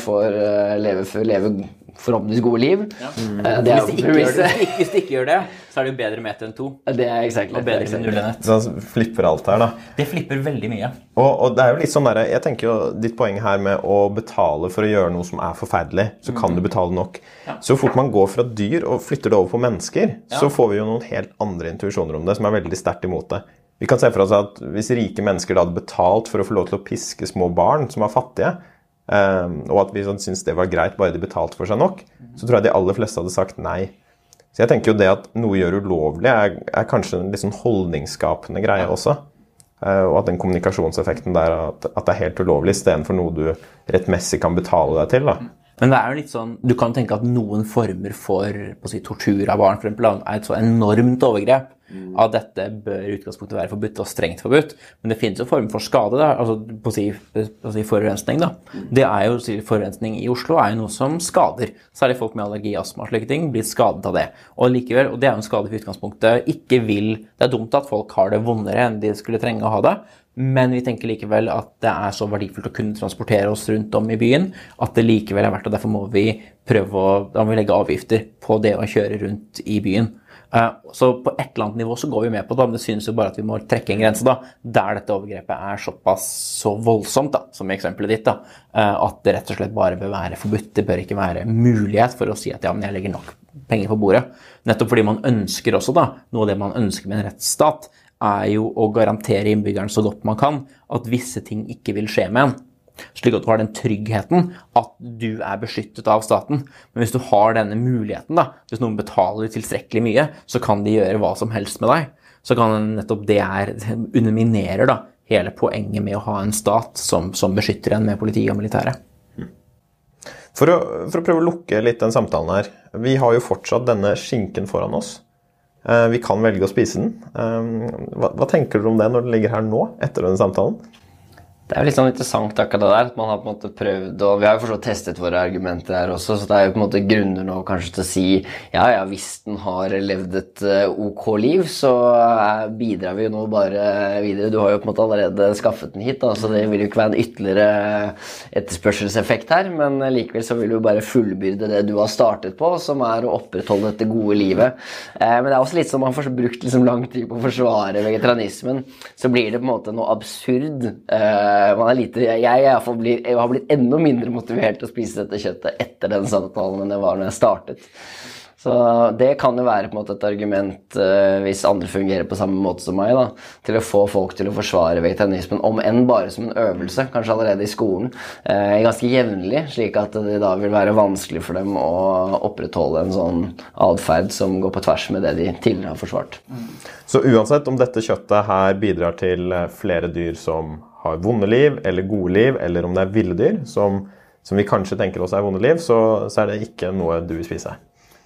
får eh, leve, leve forhåpentligvis gode liv. Eh, Det er Hvis de, ikke gjør det, hvis de ikke- hvis gjør det, så er det jo bedre med ett enn to. Det er exactly, Og bedre med null enn ett. Så flipper alt her, da. Det flipper veldig mye. Og, og det er jo litt sånn der, jeg tenker jo Ditt poeng her med å betale for å gjøre noe som er forferdelig, så kan du betale nok. Så fort man går fra dyr og flytter det over på mennesker, så får vi jo noen helt andre intuisjoner om det som er veldig sterkt imot det. Vi kan se for oss at Hvis rike mennesker da hadde betalt for å få lov til å piske små barn som var fattige, eh, og at vi sånn syntes det var greit bare de betalte for seg nok, så tror jeg de aller fleste hadde sagt nei. Så jeg tenker jo det at noe gjør ulovlig, er, er kanskje en litt sånn holdningsskapende greie også. Uh, og at den kommunikasjonseffekten der, at, at det er helt ulovlig istedenfor noe du rettmessig kan betale deg til. da. Men det er jo litt sånn, du kan tenke at noen former for si, tortur av barn for eksempel, er et så enormt overgrep at dette bør i utgangspunktet være forbudt og strengt forbudt. Men det finnes jo former for skade, da, altså på å si, på å si forurensning. da. Det er jo, Forurensning i Oslo er jo noe som skader. Særlig folk med allergi, astma og slike ting blir skadet av det. Og likevel, og det er jo en skade for utgangspunktet ikke vil Det er dumt at folk har det vondere enn de skulle trenge å ha det. Men vi tenker likevel at det er så verdifullt å kunne transportere oss rundt om i byen at det likevel er verdt, og derfor må vi prøve å da må vi legge avgifter på det å kjøre rundt i byen. Eh, så på et eller annet nivå så går vi med på det, men det synes jo bare at vi må trekke en grense da, der dette overgrepet er såpass så voldsomt, da, som i eksempelet ditt, da, eh, at det rett og slett bare bør være forbudt. Det bør ikke være mulighet for å si at ja, men jeg legger nok penger på bordet. Nettopp fordi man ønsker også, da, noe av det man ønsker med en rettsstat, er jo å garantere innbyggeren så godt man kan at visse ting ikke vil skje med en. Slik at du har den tryggheten at du er beskyttet av staten. Men hvis du har denne muligheten, da, hvis noen betaler tilstrekkelig mye, så kan de gjøre hva som helst med deg. Så kan nettopp det er, underminerer da, hele poenget med å ha en stat som, som beskytter en med politi og militære. For å, for å prøve å lukke litt den samtalen her. Vi har jo fortsatt denne skinken foran oss. Eh, Vi kan velge å spise den. Eh, Hva, hva tenker dere om det når den ligger her nå, etter denne samtalen? Det er jo litt sånn interessant akkurat det der. at Man har på en måte prøvd, og Vi har jo forstått testet våre argumenter her også, så det er jo på en måte grunner nå kanskje til å si ja, ja, hvis den har levd et eh, ok liv, så eh, bidrar vi jo nå bare videre. Du har jo på en måte allerede skaffet den hit, da, så det vil jo ikke være en ytterligere etterspørselseffekt her. Men eh, likevel så vil du bare fullbyrde det du har startet på, som er å opprettholde dette gode livet. Eh, men det er også litt som man har brukt liksom lang tid på å forsvare vegetarianismen, så blir det på en måte noe absurd. Eh, man er lite, jeg, jeg, blir, jeg har blitt enda mindre motivert til å spise dette kjøttet etter den samtalen enn jeg var når jeg startet. Så det kan jo være måte et argument uh, hvis andre fungerer på samme måte som meg, da, til å få folk til å forsvare vegetarianismen, om enn bare som en øvelse, kanskje allerede i skolen, uh, ganske jevnlig, slik at det da vil være vanskelig for dem å opprettholde en sånn atferd som går på tvers med det de tidligere har forsvart. Så uansett om dette kjøttet her bidrar til eh, flere dyr som har vonde liv, eller gode liv, eller om det er ville dyr som, som vi kanskje tenker oss er vonde liv, så, så er det ikke noe du vil spise.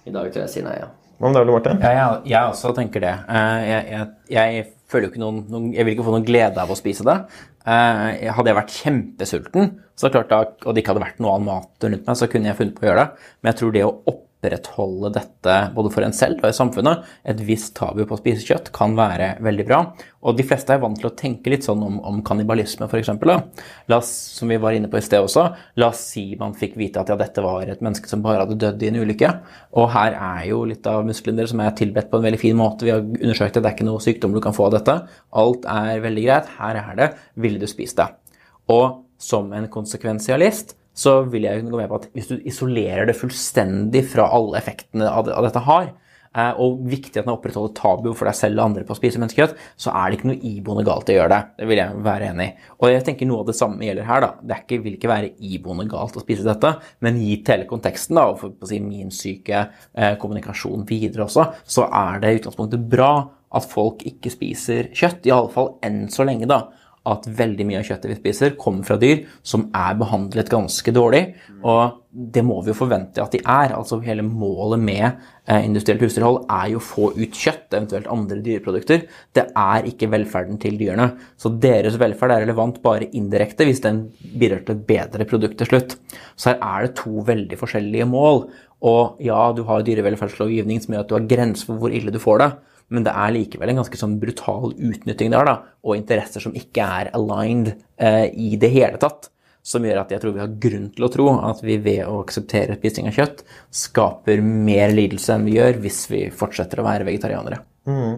I dag tror jeg jeg sier nei, ja. Hva med deg, Ole Martin? Ja, jeg, jeg også tenker det. Eh, Jeg, jeg, jeg føler jo ikke noen, noen Jeg vil ikke få noen glede av å spise det. Eh, Hadde jeg vært kjempesulten, så klart da, og det ikke hadde vært noe annen mat rundt meg, så kunne jeg funnet på å gjøre det. Men jeg tror det å opprettholde dette både for en selv og i samfunnet, et visst tabu på å spise kjøtt, kan være veldig bra. Og de fleste er vant til å tenke litt sånn om, om kannibalisme, f.eks. Som vi var inne på i sted også, la oss si man fikk vite at ja, dette var et menneske som bare hadde dødd i en ulykke. Og her er jo litt av musklene deres som er tilbedt på en veldig fin måte. Vi har undersøkt det, det er ikke noe sykdom du kan få av dette. Alt er veldig greit. Her er det. Ville du spist det? Og som en konsekvensialist så vil jeg gå med på at hvis du isolerer det fullstendig fra alle effektene av, det, av dette har, eh, og viktigheten av å opprettholde tabu for deg selv og andre på å spise menneskekjøtt, så er det ikke noe iboende galt i å gjøre det. Det vil jeg være enig i. Og jeg tenker noe av det samme gjelder her. da. Det ikke, vil ikke være iboende galt å spise dette, men gitt hele konteksten da, og for å si min syke eh, kommunikasjon videre også, så er det i utgangspunktet bra at folk ikke spiser kjøtt. I alle fall enn så lenge, da at veldig mye av kjøttet vi spiser, kommer fra dyr som er behandlet ganske dårlig. Og det må vi jo forvente at de er. Altså Hele målet med eh, industrielt husdyrhold er jo å få ut kjøtt, eventuelt andre dyreprodukter. Det er ikke velferden til dyrene. Så deres velferd er relevant bare indirekte hvis den bidrar til et bedre produkt til slutt. Så her er det to veldig forskjellige mål. Og ja, du har dyrevelferdslovgivning som gjør at du har grenser for hvor ille du får det men det er likevel en ganske sånn brutal utnytting der, da, og interesser som ikke er aligned eh, i det hele tatt. Som gjør at jeg tror vi har grunn til å tro at vi ved å akseptere spising av kjøtt skaper mer lidelse enn vi gjør hvis vi fortsetter å være vegetarianere. Mm.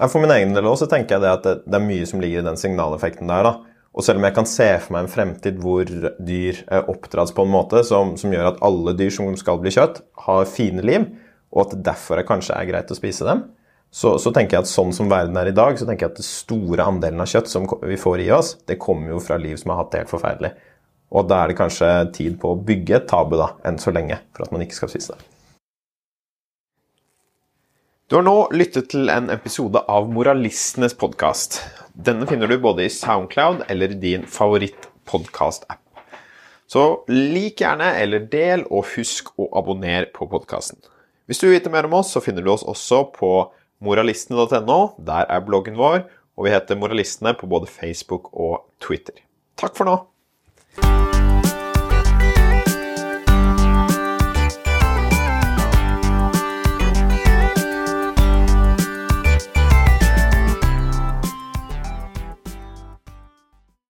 For min egen del også tenker jeg det at det, det, er mye som ligger i den signaleffekten der. da. Og selv om jeg kan se for meg en fremtid hvor dyr eh, oppdras på en måte som, som, gjør at alle dyr som skal bli kjøtt, har fine liv, og at det derfor kanskje er greit å spise dem, så, så, tenker jeg at sånn som verden er i dag, så tenker jeg at det store andelen av kjøtt som vi får i oss, det kommer jo fra liv som har hatt det helt forferdelig. Og da er det kanskje tid på å bygge et tabu da, enn så lenge, for at man ikke skal spise det. Du har nå lyttet til en episode av Moralistenes podkast. Denne finner du både i Soundcloud eller din favoritt-podkast-app. Så lik gjerne eller del, og husk å abonnere på podkasten. Hvis du vil vite mer om oss, så finner du oss også på moralistene.no. Der er bloggen vår, og vi heter Moralistene på både Facebook og Twitter. Takk for nå!